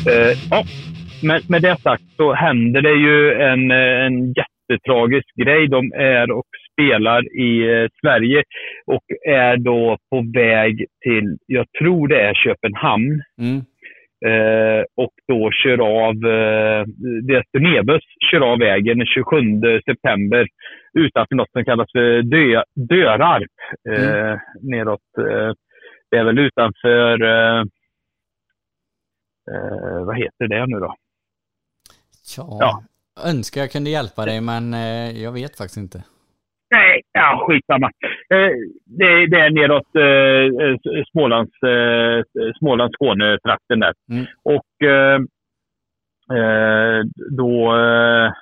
Eh, ja, med, med det sagt så händer det ju en, eh, en jättetragisk grej. De är och spelar i eh, Sverige och är då på väg till, jag tror det är Köpenhamn. Eh, och då kör av, eh, deras turnébuss kör av vägen den 27 september utanför något som kallas för Dö, Dörarp. Eh, Neråt, eh, det är väl utanför, eh, vad heter det nu då? Ja. Ja. Önskar jag kunde hjälpa dig, men eh, jag vet faktiskt inte. Nej, ja, skitsamma. Eh, det, det är neråt eh, eh, Smålands, eh, Smålands Skåne-trakten där. Och eh, eh, då eh,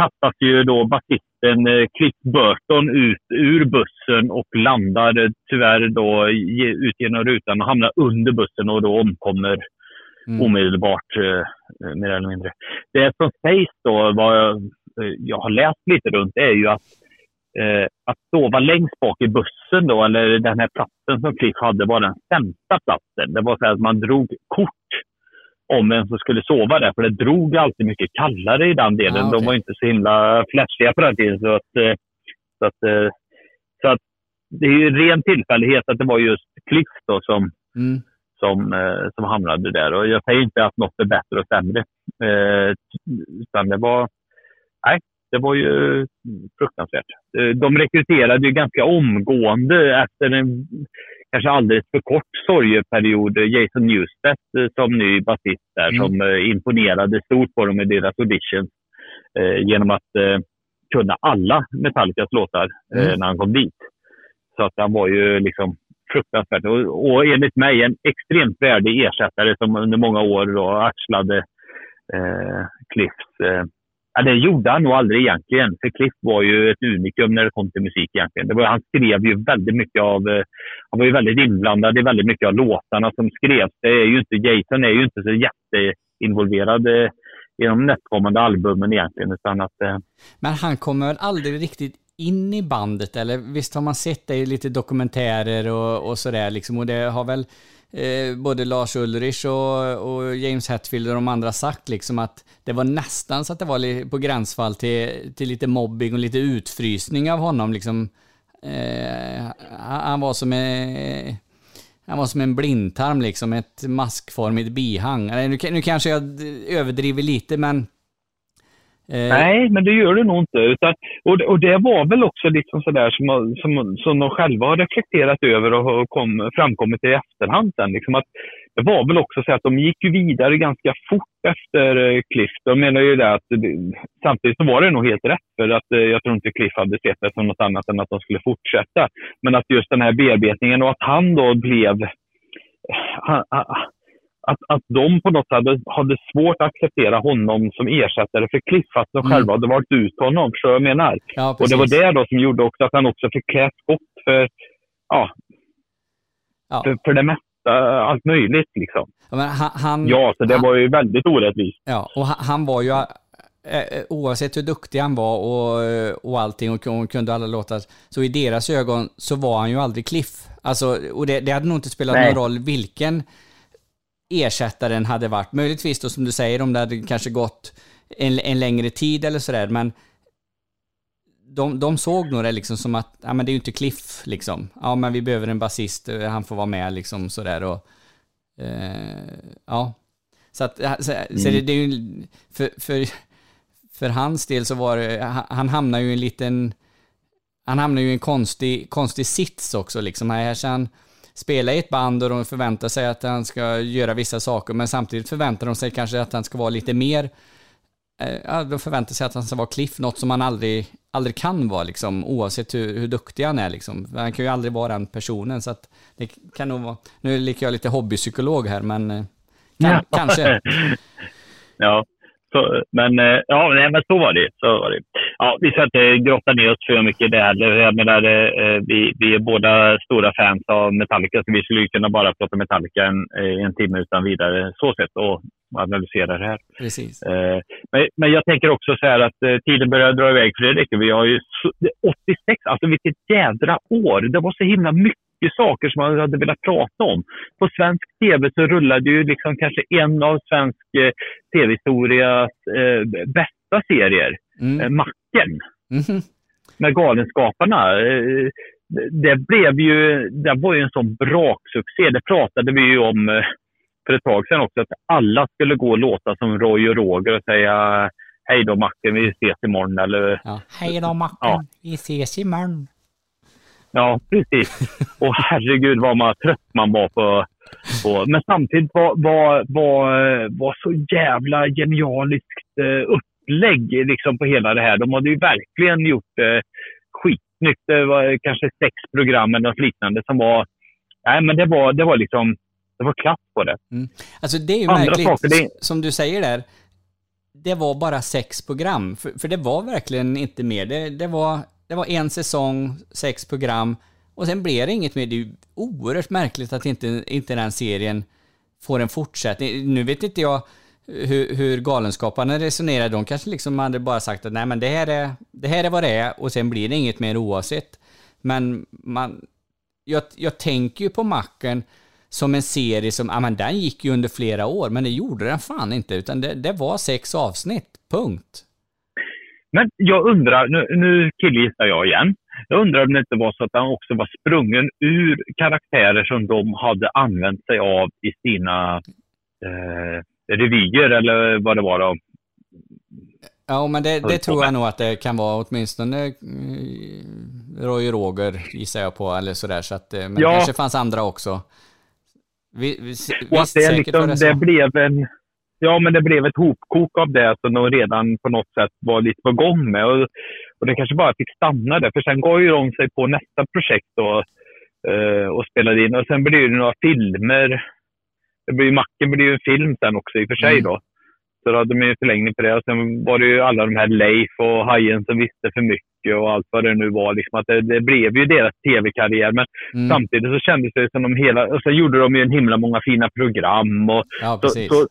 tappas ju då basisten eh, Cliff Burton ut ur bussen och landar eh, tyvärr då ut genom rutan och hamnar under bussen och då omkommer omedelbart, eh, mer eller mindre. Det som sägs då, vad jag, eh, jag har läst lite runt, är ju att eh, att sova längst bak i bussen då, eller den här platsen som Cliff hade, var den sämsta platsen. Det var så att man drog kort om vem som skulle sova där, för det drog alltid mycket kallare i den delen. Ah, De okej. var inte så himla flashiga på den tiden. Så att, eh, så att, eh, så att det är ju ren tillfällighet att det var just Cliff då som, Mm. Som, eh, som hamnade där. Och jag säger inte att något är bättre och sämre. Eh, utan det var, nej, det var ju fruktansvärt. Eh, De rekryterade ju ganska omgående efter en kanske alldeles för kort sorgeperiod Jason Newsted eh, som ny basist där Mm. som imponerade stort på dem i deras auditions eh, genom att eh, kunna alla Metallicas låtar eh, Mm. när han kom dit. Så att han var ju liksom fruktansvärt. Och, och enligt mig en extremt värdig ersättare som under många år då axlade eh, Cliffs... Eh, ja, det gjorde han nog aldrig egentligen. För Cliff var ju ett unikum när det kom till musik egentligen. Det var, han skrev ju väldigt mycket av... Eh, han var ju väldigt inblandad i väldigt mycket av låtarna som skrevs. Det är ju inte, Jason är ju inte så jätteinvolverad eh, i de nästkommande albumen egentligen. Utan att, eh, Men han kommer väl aldrig riktigt in i bandet, eller visst har man sett det i lite dokumentärer och, och sådär liksom, och det har väl eh, både Lars Ulrich och, och James Hetfield och de andra sagt liksom att det var nästan så att det var på gränsfall till, till lite mobbing och lite utfrysning av honom liksom. Eh, han var som en, han var som en blindtarm liksom, ett maskformigt bihang. Nu, nu kanske jag överdriver lite, men Eh, Nej, men det gör det nog inte. Utan, och, det- och det var väl också liksom sådär som, som, som de själva har reflekterat över och kom, framkommit i efterhand sen. Liksom att det var väl också så att de gick ju vidare ganska fort efter eh, Cliff. De menar ju det att samtidigt så var det nog helt rätt för att eh, jag tror inte Cliff hade sett det som något annat än att de skulle fortsätta. Men att just den här bearbetningen och att han då blev han, att, att de på något sätt hade, hade svårt att acceptera honom som ersättare för Cliff, fast de Mm. själva hade valt ut honom. Så jag menar. Ja, och det var det då som gjorde också att han också fick klä skott för, ja, Ja. för, för det mesta, allt möjligt liksom. Ja, men han, han, Ja, så det var ju väldigt orättvist. Ja, och han, han var ju, eh, eh, oavsett hur duktig han var och, och allting och, och kunde alla låtar, så i deras ögon så var han ju aldrig Cliff. Alltså, och det, det hade nog inte spelat Nej. någon roll vilken ersättaren hade varit. Möjligtvis då som du säger, om det hade kanske gått en, en längre tid eller sådär, men de, de såg nog det liksom som att, ja men det är ju inte Cliff liksom. Ja men vi behöver en basist, eh, han får vara med liksom sådär och, eh, ja. Så att, så, så det, det är ju, för, för, för hans del så var det, han, hamnar ju i en liten, han hamnar ju i en konstig, konstig sits också liksom. Här ska han spela i ett band och de förväntar sig att han ska göra vissa saker, men samtidigt förväntar de sig kanske att han ska vara lite mer, eh, ja, de förväntar sig att han ska vara Cliff, något som han aldrig, aldrig kan vara liksom, oavsett hur, hur duktig han är liksom. Han kan ju aldrig vara den personen, så att det kan nog vara, nu är jag lite hobbypsykolog här, men eh, kan, kanske. [LAUGHS] ja, så, men, eh, ja, nej, men så var det. Så var det. Ja, vi ska inte grotta ner oss för mycket i det heller. Jag menar, eh, vi, vi är båda stora fans av Metallica, så vi skulle kunna bara prata Metallica en, eh, en timme utan vidare. Så sett. Och analysera det här. Precis. Eh, men, men jag tänker också så här att eh, tiden börjar dra iväg Fredrik. Vi har ju så- det- 86, alltså vilket jädra år. Det var så himla mycket saker som man hade velat prata om. På svensk tv så rullade ju liksom kanske en av svensk eh, tv-historias eh, bästa serier, eh, Macken Mhm. med Galenskaparna. Eh, det- det blev ju, det var ju en sån braksuccé. Det pratade vi ju om eh, för ett tag sedan också, att alla skulle gå och låta som Roy och Roger och säga hej då Macken, vi ses imorgon eller Ja. Hej då Macken, Ja. vi ses imorgon. Ja, precis. Och herregud vad man trött man var på. på. Men samtidigt var, var, var, var så jävla genialiskt eh, upplägg liksom på hela det här. De hade ju verkligen gjort eh, skitsnyggt. Det var kanske sex program eller något liknande som var... Nej, men det var, det var liksom... Det var klass på det. Alltså det är ju Andra märkligt, saker, det- som du säger där. Det var bara sex program, för, för det var verkligen inte mer. Det, det, var, det var en säsong, sex program, och sen blev det inget mer. Det är ju oerhört märkligt att inte, inte den serien får en fortsättning. Nu vet inte jag hur, hur Galenskaparna resonerar. De kanske liksom hade bara sagt att nej men det här, är, det här är vad det är och sen blir det inget mer oavsett. Men man, jag, jag tänker ju på Macken som en serie som, ja men den gick ju under flera år, men det gjorde den fan inte, utan det, det var sex avsnitt, punkt. Men jag undrar, nu, nu killgissar jag igen. Jag undrar om det inte var så att han också var sprungen ur karaktärer som de hade använt sig av i sina eh, revyer eller vad det var. Då. Ja, men det, det tror jag nog att det kan vara åtminstone eh, Roy Roger gissar jag på, eller sådär, så att, eh, men Ja. det kanske fanns andra också. Vi, vi, Och att visst, det, liksom, det det blev en... Ja, men det blev ett hopkok av det som de redan på något sätt var lite på gång med. Och, och det kanske bara fick stanna där, för sen gav ju de sig på nästa projekt då, eh, och spelade in. Och sen blev det några filmer. Det blir Macken blev ju en film sen också i och för sig Mm. då. Så då hade de ju förlängning på det. Och sen var det ju alla de här Leif och Hajen som visste för mycket och allt vad det nu var. Liksom att det, det blev ju deras tv-karriär. Men Mm. samtidigt så kändes det som de hela... Och så gjorde de ju en himla många fina program. Och Ja, så, så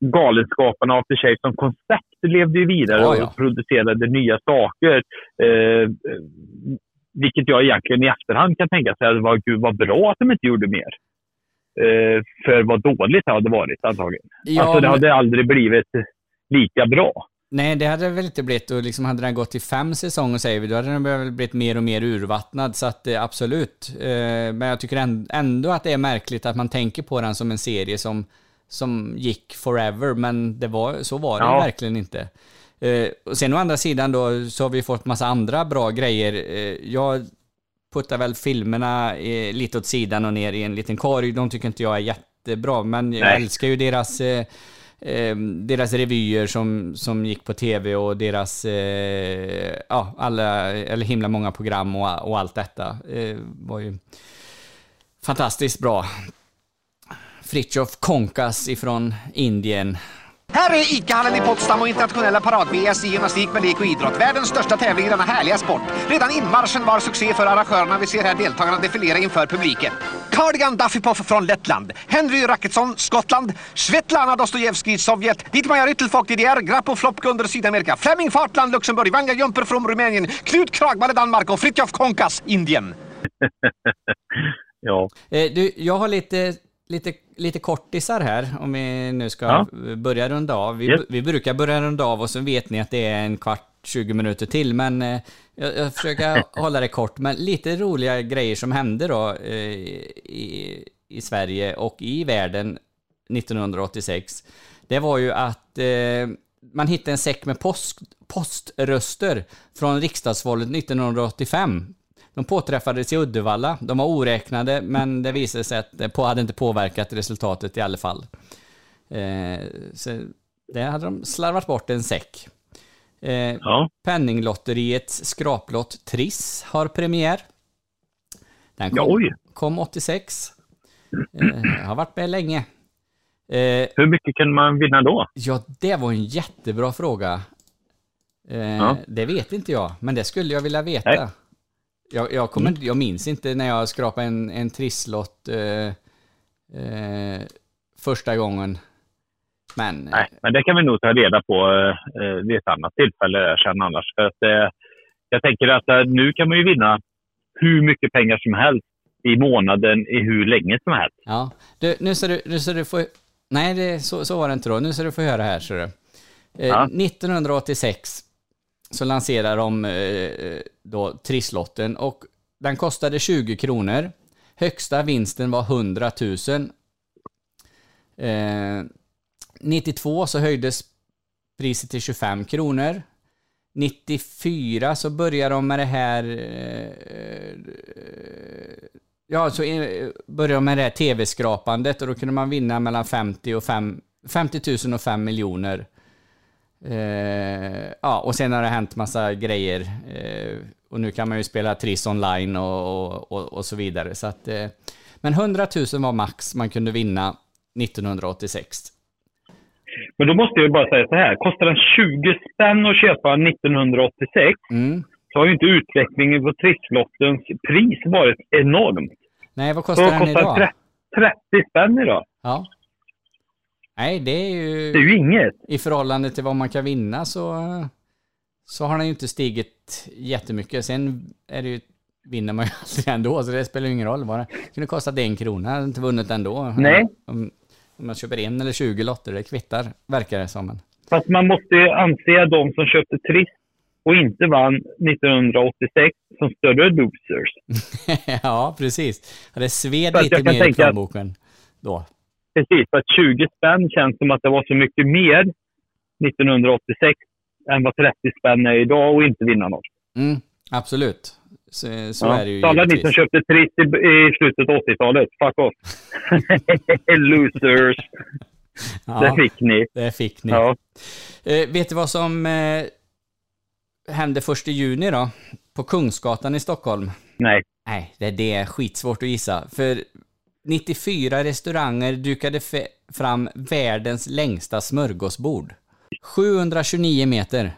Galenskaparna After Shave som koncept levde ju vidare Ja, ja. och producerade nya saker. Eh, vilket jag egentligen i efterhand kan tänka sig att var, gud vad bra att de inte gjorde mer. Eh, för vad dåligt det hade varit antagligen. Ja, alltså det men- hade aldrig blivit lika bra. Nej, det hade det väl inte blivit. Och liksom hade den gått till fem säsonger, säger vi, då hade den väl blivit mer och mer urvattnad. Så att eh, absolut. Eh, Men jag tycker änd- ändå att det är märkligt att man tänker på den som en serie som, som gick forever. Men det var, så var det Ja. verkligen inte. Eh, Och sen å andra sidan då så har vi fått massa andra bra grejer. Eh, Jag puttar väl filmerna eh, lite åt sidan och ner i en liten korg. De tycker inte jag är jättebra, men jag Nej. älskar ju deras eh, eh, deras revyer som, som gick på tv och deras, eh, ja, alla, eller himla många program och, och allt detta eh, var ju fantastiskt bra. Fritjof Konkas ifrån Indien. Här är ICA-hallen i Potsdam och internationella parad-VS i gymnastik med lek och idrott. Världens största tävling i denna härliga sport. Redan inmarschen var succé för arrangörerna. Vi ser här deltagarna defilera inför publiken. Cardigan Daffypoff från Lettland. Henry Racketsson, Skottland. Svetlana Dostojevskij, Sovjet. Dietmar Ryttelfolk, DDR. Grappo Flopkunder, Sydamerika. Flemming Fartland, Luxemburg. Vanja Jumper från Rumänien. Knut Kragballe, Danmark. Och Fritjof Konkas, Indien. [LAUGHS] ja. Eh, du, jag har lite, lite, lite kortisar här, om vi nu ska Ja. börja runda av. Vi, Yes. vi brukar börja runda av och så vet ni att det är en kvart, 20 minuter till, men eh, jag, jag försöker [LAUGHS] hålla det kort. Men lite roliga grejer som hände då eh, i, i Sverige och i världen 1986, det var ju att eh, man hittade en säck med post, poströster från riksdagsvalet 1985. De påträffades i Uddevalla. De var oräknade, men det visade sig att det hade inte påverkat resultatet i alla fall. Eh, så det hade de slarvat bort en säck. Eh, Penninglotteriets skraplott Triss har premiär. Den Ja, kom, oj. kom 86. Eh, har varit med länge. Eh, Hur mycket kan man vinna då? Ja, det var en jättebra fråga. Eh, Ja. Det vet inte jag, men det skulle jag vilja veta. Nej. Jag, jag, kommer, inte- jag minns inte när jag skrapade en, en trisslott eh, eh, första gången. Men Nej, men det kan vi nog ta reda på eh, vid ett annat tillfälle sen annars. För att, eh, jag tänker att eh, nu kan man ju vinna hur mycket pengar som helst i månaden i hur länge som helst. Ja, du, nu ska du, nu ska du få... Nej, det, så, så var det inte då. Nu ska du få höra här, ser du. Eh, Ja. 1986 så lanserade de eh, då trisslotten och den kostade 20 kronor. Högsta vinsten var 100 000. Eh, 92 så höjdes priset till 25 kronor. 94 så började de med det här... Eh, ja, så eh, började de med det här tv-skrapandet och då kunde man vinna mellan 50, och 5, 50 000 och 5 miljoner. Eh, ja, och sen har det hänt massa grejer. Eh, och nu kan man ju spela Triss online och, och, och, och så vidare. Så att, eh, men 100 000 var max man kunde vinna 1986. Men då måste jag bara säga så här. Kostar den 20 spänn att köpa 1986 så har ju inte utvecklingen på trisslottens pris varit enormt. Nej, vad Så kostar den kostar idag? tre- 30 spänn idag. Ja. Nej, det är ju... Det är ju inget. I förhållande till vad man kan vinna så, så har den ju inte stigit jättemycket. Sen är det ju, vinner man ju [LAUGHS] aldrig ändå, så det spelar ju ingen roll. Bara. Det kunde kostat en krona, hade inte vunnit ändå. Nej. Om, om man köper en eller 20 lotter, det kvittar, verkar det som. Men. Fast man måste ju anse de som köpte Triss och inte vann 1986 som större losers. [LAUGHS] ja, precis. Det sved att lite mer i tänka att- plånboken då. Precis, för att 20 spänn känns som att det var så mycket mer 1986 än vad 30 spänn är idag och inte vinna något. Mm, absolut. Så, så Ja. är det ju alla ni som köpte Triss i, i slutet av 80-talet, fuck off. [LAUGHS] Losers. Ja, Det fick ni. Det fick ni. Ja. Eh, vet du vad som eh, hände första juni då? På Kungsgatan i Stockholm? Nej. Nej, det, det är skitsvårt att gissa. För 94 restauranger dukade fram världens längsta smörgåsbord. 729 meter.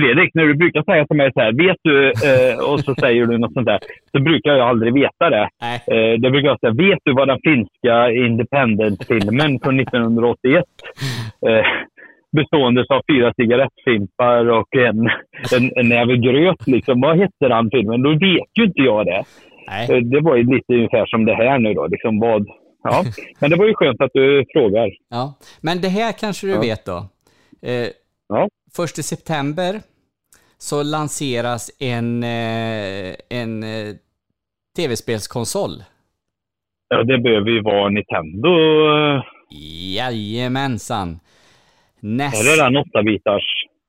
Fredrik, när du brukar säga till mig så här, vet du, eh, och så säger du något sånt där, så brukar jag aldrig veta det. Eh, det brukar jag säga, vet du vad den finska independent-filmen från 1981, eh, bestående av fyra cigarettfimpar och en, en, en näve gröt, liksom, vad hette den filmen? Då vet ju inte jag det. Eh, det var ju lite ungefär som det här nu då, liksom vad, ja. [LAUGHS] Men det var ju skönt att du frågar. Ja, men det här kanske du Ja. vet då. Eh, Första september så lanseras en, eh, en eh, tv-spelskonsol. Ja, det behöver ju vara Nintendo. Jajamensan. NES. Är det den 8-bitars?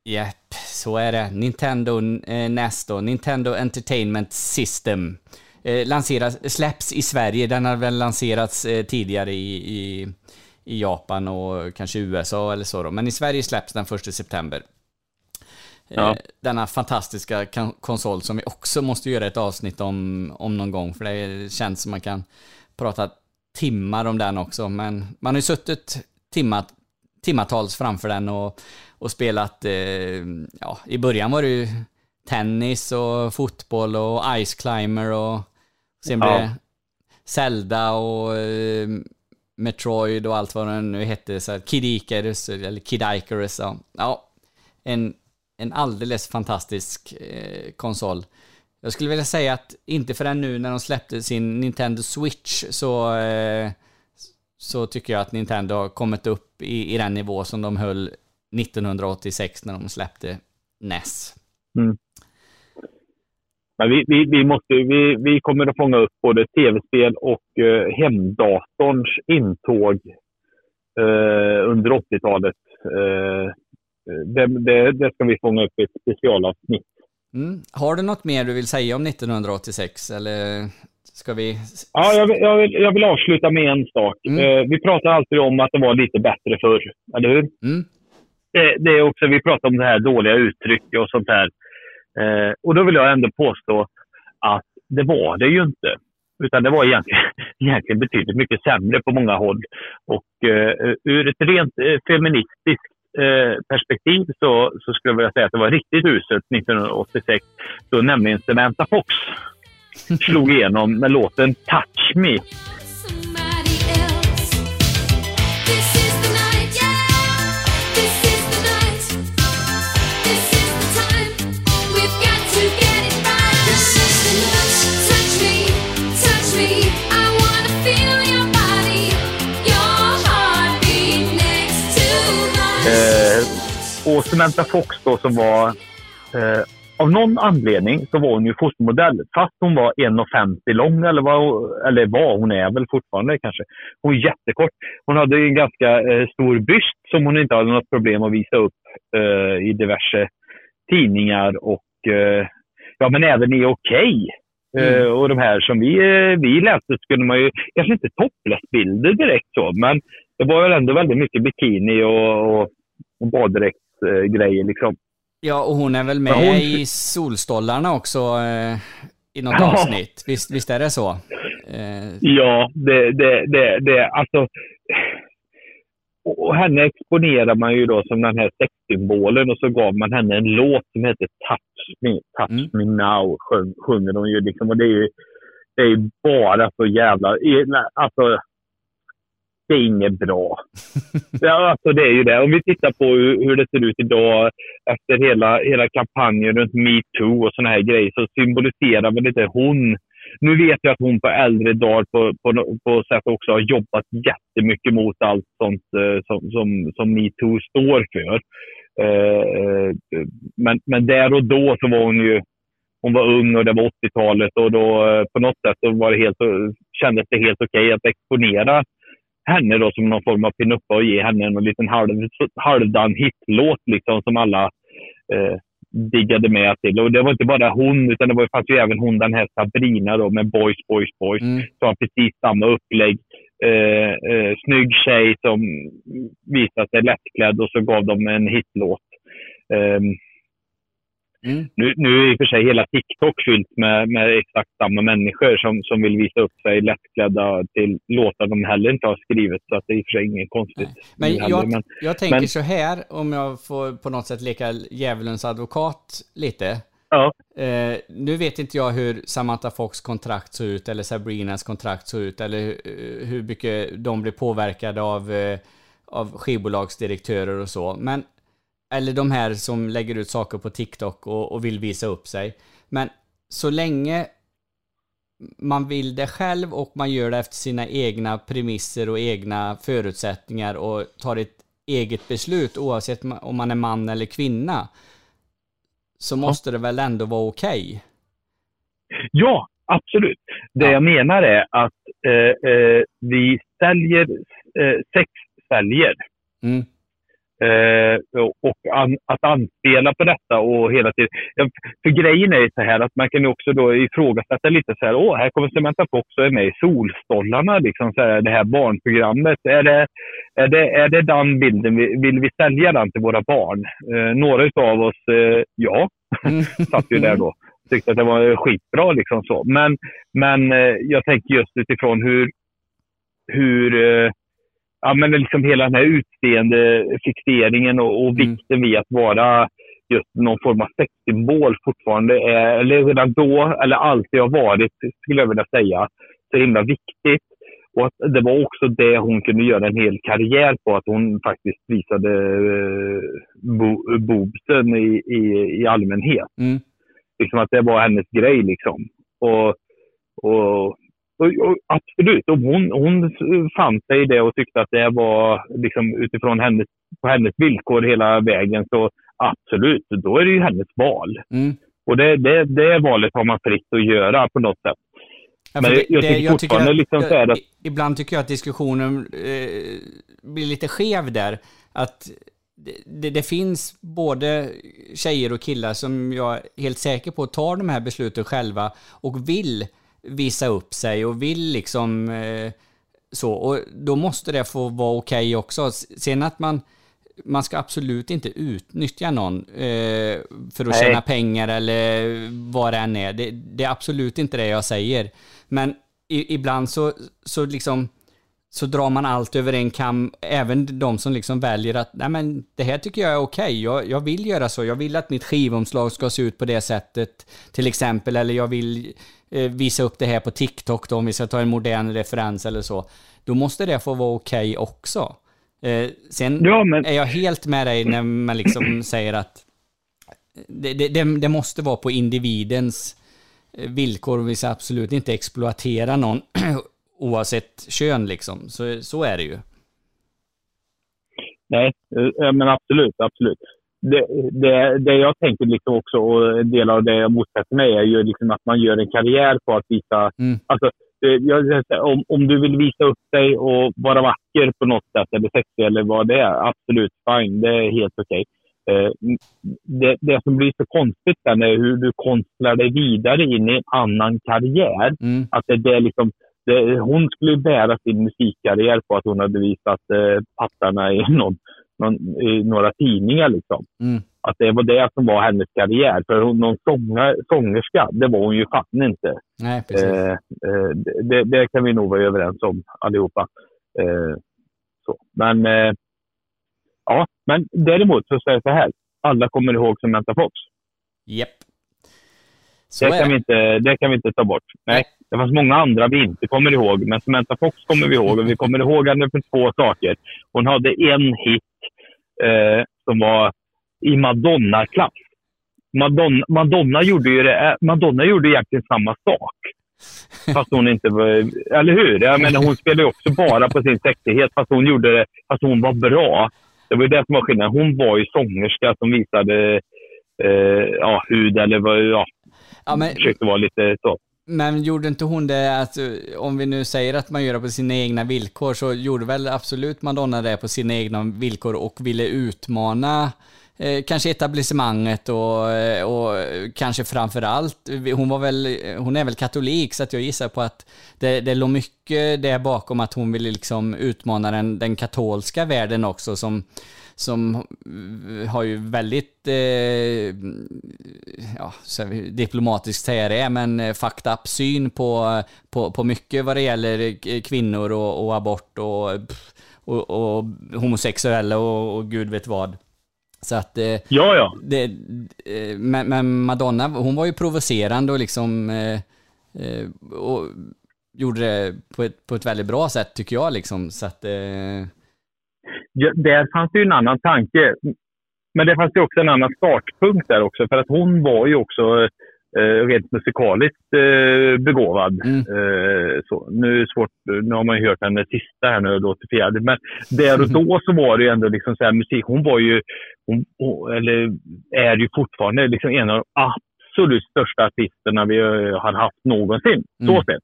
Japp, så är det. Nintendo eh, NES då, Nintendo Entertainment System. Eh, lanseras, släpps i Sverige, den har väl lanserats eh, tidigare i, i, i Japan och kanske USA eller så då. Men i Sverige släpps den 1 september. Ja. Eh, denna fantastiska konsol som vi också måste göra ett avsnitt om, om någon gång. För det känns som man kan prata timmar om den också. Men man har ju suttit timmar, timmatals framför den och, och spelat, eh, ja, i början var det ju tennis och fotboll och ice climber och sen blev Ja. det Zelda och eh, Metroid och allt vad den nu hette, så Kid Icarus, eller Kid Icarus, ja. ja en, en alldeles fantastisk eh, konsol. Jag skulle vilja säga att inte förrän nu när de släppte sin Nintendo Switch så, eh, så tycker jag att Nintendo har kommit upp i, i den nivå som de höll 1986 när de släppte NES. Mm. Men vi, vi, vi, måste, vi, vi kommer att fånga upp både tv-spel och eh, hemdatorns intåg eh, under 80-talet. Eh, det, det, det ska vi fånga upp i ett specialavsnitt. Mm. Har du något mer du vill säga om 1986 eller ska vi... Ja, jag, vill, jag, vill, jag vill avsluta med en sak. Eh, vi pratar alltid om att det var lite bättre förr, eller hur? Det, det är också, vi pratar om det här dåliga uttryck och sånt där. Eh, och då vill jag ändå påstå att det var det ju inte. Utan det var egentligen, [LAUGHS] egentligen betydligt mycket sämre på många håll. Och eh, ur ett rent eh, feministiskt eh, perspektiv så, så skulle jag vilja säga att det var riktigt uselt 1986. Då nämligen Samantha Fox [LAUGHS] slog igenom med låten Touch Me. Och Samantha Fox då som var... Eh, av någon anledning så var hon ju fotomodell. Fast hon var 1,50 lång, eller, var, eller var, hon är väl fortfarande kanske. Hon är jättekort. Hon hade en ganska eh, stor byst som hon inte hade något problem att visa upp eh, i diverse tidningar och eh, ja, men även i Okej. Eh, och de här som vi, eh, vi läste så kunde man ju, kanske inte topless-bilder direkt så, men det var väl ändå väldigt mycket bikini och, och, och baddräktsgrejer liksom. Ja, och hon är väl med hon- i Solstollarna också eh, i något Ja. avsnitt. Visst, visst är det så? Eh, Ja, det, det, det, det alltså. Och henne exponerar man ju då som den här sexsymbolen och så gav man henne en låt som heter Touch Me, Touch Me Now, sjung, sjunger hon ju liksom. Och det är ju, det är bara så jävla, alltså. Det är inget bra. [LAUGHS] Ja, alltså det är ju det. Om vi tittar på hur, hur det ser ut idag efter hela, hela kampanjen runt metoo och såna här grejer så symboliserar väl inte hon nu vet jag att hon på äldre dagar på, på, på sätt också har jobbat jättemycket mot allt sånt eh, som, som, som metoo står för. Eh, men, men där och då så var hon ju hon var ung och det var 80-talet och då eh, på något sätt så var det helt, kändes det helt okej att exponera henne då som någon form av pinuppa och ge henne en liten halv, halvdan hitlåt liksom som alla eh, diggade med till. Och det var inte bara hon, utan det var, fanns ju även hon den här Sabrina då med Boys, Boys, Boys. Som har precis samma upplägg. Eh, eh, snygg tjej som visade sig lättklädd och så gav de en hitlåt. Ehm, nu, nu är i och för sig hela TikTok fyllt med, med exakt samma människor som, som vill visa upp sig lättklädda till låtar de heller inte har skrivit. Så att det är i och för sig inget konstigt. Men heller. jag, Men- jag tänker men- så här, om jag får på något sätt leka djävulens advokat lite. Ja. Eh, nu vet inte jag hur Samantha Fox kontrakt såg ut, eller Sabrinas kontrakt såg ut, eller hur, hur mycket de blir påverkade av, eh, av skivbolagsdirektörer och så. Men, eller de här som lägger ut saker på TikTok och, och vill visa upp sig. Men så länge man vill det själv och man gör det efter sina egna premisser och egna förutsättningar och tar ett eget beslut oavsett om man är man eller kvinna så måste det väl ändå vara okej? Ja, absolut. Det jag menar är att eh, eh, vi säljer, eh, sex säljer. Mm. Eh, och an, att anspela på detta och hela tiden. För grejen är ju så här att man kan ju också då ifrågasätta lite så här, åh, här kommer Samantha Fox och är med i Solstollarna, liksom så här, det här barnprogrammet. Är det, är det, är det den bilden, vi, vill vi sälja den till våra barn? Eh, några av oss, eh, ja, [LAUGHS] satt ju där då. Tyckte att det var skitbra liksom så. Men, men eh, jag tänker just utifrån hur, hur eh, ja, men liksom hela den här utseende fixeringen och, och vikten vid att vara just någon form av sexsymbol fortfarande är, eller redan då, eller alltid har varit, skulle jag vilja säga, så himla viktigt. Och att det var också det hon kunde göra en hel karriär på, att hon faktiskt visade eh, bo, boobsen i, i, i allmänhet. Mm. Liksom att det var hennes grej liksom. Och, och, och, och absolut, och hon, hon fann sig i det och tyckte att det var liksom utifrån hennes, på hennes villkor hela vägen. Så absolut, då är det ju hennes val. Mm. Och det, det, det valet har man fritt att göra på något sätt. Ja, Men för jag tycker fortfarande att- liksom här att... Ibland tycker jag att diskussionen eh, blir lite skev där. Att det, det, det finns både tjejer och killar som jag är helt säker på tar de här besluten själva och vill visa upp sig och vill liksom eh, så. Och då måste det få vara okej också. S- Sen att man man ska absolut inte utnyttja någon eh, för att Nej. tjäna pengar eller vad det än är. Det, det är absolut inte det jag säger. Men i, ibland så, så liksom så drar man allt över en kam, även de som liksom väljer att nej men det här tycker jag är okej, jag, jag vill göra så, jag vill att mitt skivomslag ska se ut på det sättet till exempel, eller jag vill visa upp det här på TikTok då, om vi ska ta en modern referens eller så. Då måste det få vara okej också. Eh, sen är jag helt med dig när man liksom säger att det, det, det, måste vara på individens eh, villkor och vi ska absolut inte exploatera någon [CLEARS THROAT] oavsett kön liksom. Så, så är det ju. Nej, eh, men absolut, absolut. Det, det, det jag tänker liksom också, och en del av det jag motsätter mig, är ju liksom att man gör en karriär på att visa... Mm. Alltså, jag, om, om du vill visa upp dig och vara vacker på något sätt, eller sexig eller vad det är, absolut fine. Det är helt okej. Eh, det, det som blir så konstigt sen är hur du konstlar dig vidare in i en annan karriär. Mm. Att det, det är liksom, det, hon skulle bära sin musikkarriär på att hon hade visat eh, pattarna i, någon, någon, i några tidningar. Liksom. Mm. Att det var det som var hennes karriär. För hon, någon sånger, sångerska, det var hon ju fan inte. Nej. Eh, eh, det, det kan vi nog vara överens om allihopa. Eh, så. Men, eh, ja, men däremot så säger jag så här. Alla kommer ihåg Samantha Fox. Japp. Så Det kan, vi inte, det kan vi inte ta bort. Nej, det fanns många andra vi inte kommer ihåg, men Samantha Fox kommer vi ihåg. Och vi kommer ihåg henne för två saker. Hon hade en hit eh, som var i Madonna-klass. Madonna, Madonna, gjorde ju det, Madonna gjorde egentligen samma sak. Fast hon inte var... Eller hur? Jag menar, hon spelade ju också bara på sin sexighet, fast hon gjorde det... Fast hon var bra. Det var ju det som var skillnaden. Hon var ju sångerska som visade eh, ja, hud eller vad... Ja, Ja, men, försökte vara lite så men gjorde inte hon det att, om vi nu säger att man gör det på sina egna villkor, så gjorde väl absolut Madonna det på sina egna villkor och ville utmana eh, kanske etablissemanget och, eh, och kanske framför allt, hon var väl, hon är väl katolik så att jag gissar på att det, det låg mycket där bakom att hon ville liksom utmana den, den katolska världen också som som eh, har ju väldigt, eh, ja, diplomatiskt säga det, men eh, fucked up syn på, på, på mycket vad det gäller eh, kvinnor och, och abort och, och, och homosexuella och, och gud vet vad. Så att... Eh, Ja, ja. Det, men, men Madonna, hon var ju provocerande och liksom... Eh, och gjorde det på ett, på ett väldigt bra sätt tycker jag liksom. Så att... Eh, där fanns det ju en annan tanke. Men det fanns ju också en annan startpunkt där också. För att hon var ju också eh, rent musikaliskt eh, begåvad. Eh, så. Nu, är svårt, nu har man ju hört henne sista här nu och låter fjärde. Men där och då [LAUGHS] så var det ju ändå liksom så här, musik. Hon var ju, hon, eller är ju fortfarande liksom en av de absolut största artisterna vi har haft någonsin. Så Mm. sett.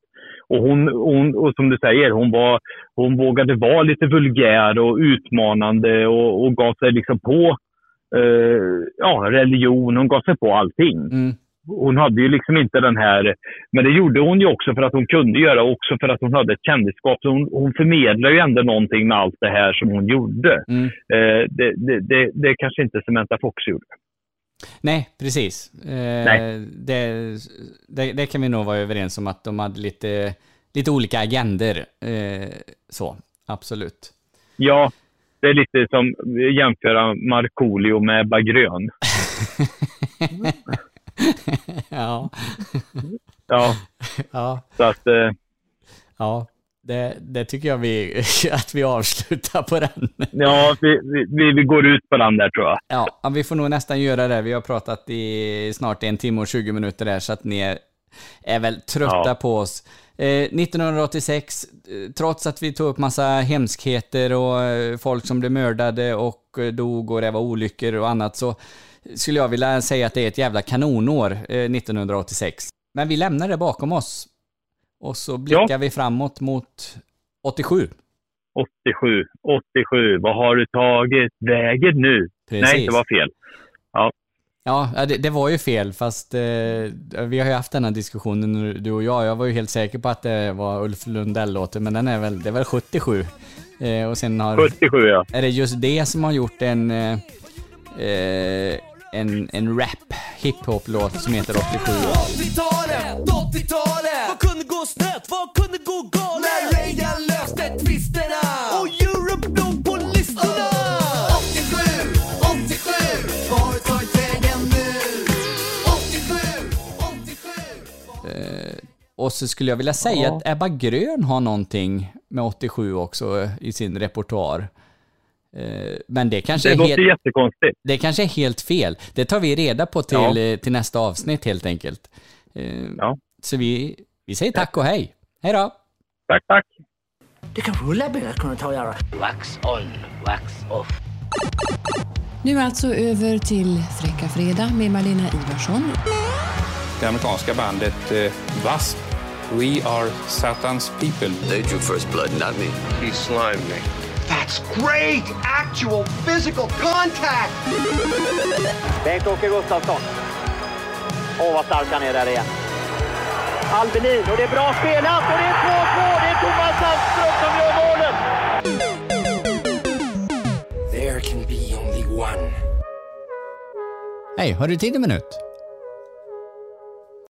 Och, hon, hon, och som du säger, hon, var, hon vågade vara lite vulgär och utmanande och, och gav sig liksom på eh, ja, religion. Hon gav sig på allting. Mm. Hon hade ju liksom inte den här... Men det gjorde hon ju också för att hon kunde göra och också för att hon hade ett kändisskap. Så hon, hon förmedlar ju ändå någonting med allt det här som hon gjorde. Mm. Eh, det, det, det, det kanske inte Samantha Fox gjorde. Nej, precis. Eh, Nej. Det, det, det kan vi nog vara överens om att de hade lite, lite olika agender. Eh, så, absolut. Ja, det är lite som att jämföra Markoolio med Ebba Grön. [LAUGHS] ja. Ja. ja. Så att... Eh, Ja, det, det tycker jag vi, [LAUGHS] att vi avslutar på den. ja, vi, vi, vi går ut på den där tror jag. Ja, vi får nog nästan göra det. Vi har pratat i snart en timme och 20 minuter där, så att ni är, är väl trötta Ja. på oss. Eh, 1986, eh, trots att vi tog upp massa hemskheter och eh, folk som blev mördade och eh, dog och det var olyckor och annat, så skulle jag vilja säga att det är ett jävla kanonår, eh, 1986. Men vi lämnar det bakom oss. Och så blickar vi framåt mot 87. 87, 87. Vad har du tagit vägen nu? Precis. Nej, det var fel. Ja. Ja, ja, det, det var ju fel, fast eh, vi har ju haft den här diskussionen nu, du och jag. Jag var ju helt säker på att det var Ulf Lundell-låten, men den är väl, det är väl 77. Eh, och sen har... 77, ja. Är det just det som har gjort en, eh, eh, en, en rap, hiphop-låt som heter 87? Vad kunde gå galet? När Reagan löste tvisterna Och Europe låg på listorna 87, 87 Vad har du tagit vägen nu? 87, 87 Eh, och så skulle jag vilja säga Ja. att Ebba Grön har någonting med 87 också i sin repertoar. Eh, Men det kanske, Det är helt, jättekonstigt. det kanske är helt fel. Det tar vi reda på till, Ja. eh, till nästa avsnitt helt enkelt. Eh, Ja. Så vi, vi säger tack och hej. Hej då! Tack, tack. Det kan rullabängar kunna ta och göra. Wax on, wax off. Nu alltså över till Fräcka Fredag med Malena Ivarsson. Det amerikanska bandet eh, W.A.S.P. We are Satan's people. They drew first blood, not me. He slimed me. That's great! Actual physical contact! Bengt-Åke Gustafsson. Åh, vad stark han är där igen. Albelin, och det är bra spelat och det är 2-2! Det är Thomas Sandström som gör målet! There can be only one. Hej, har du tid en minut?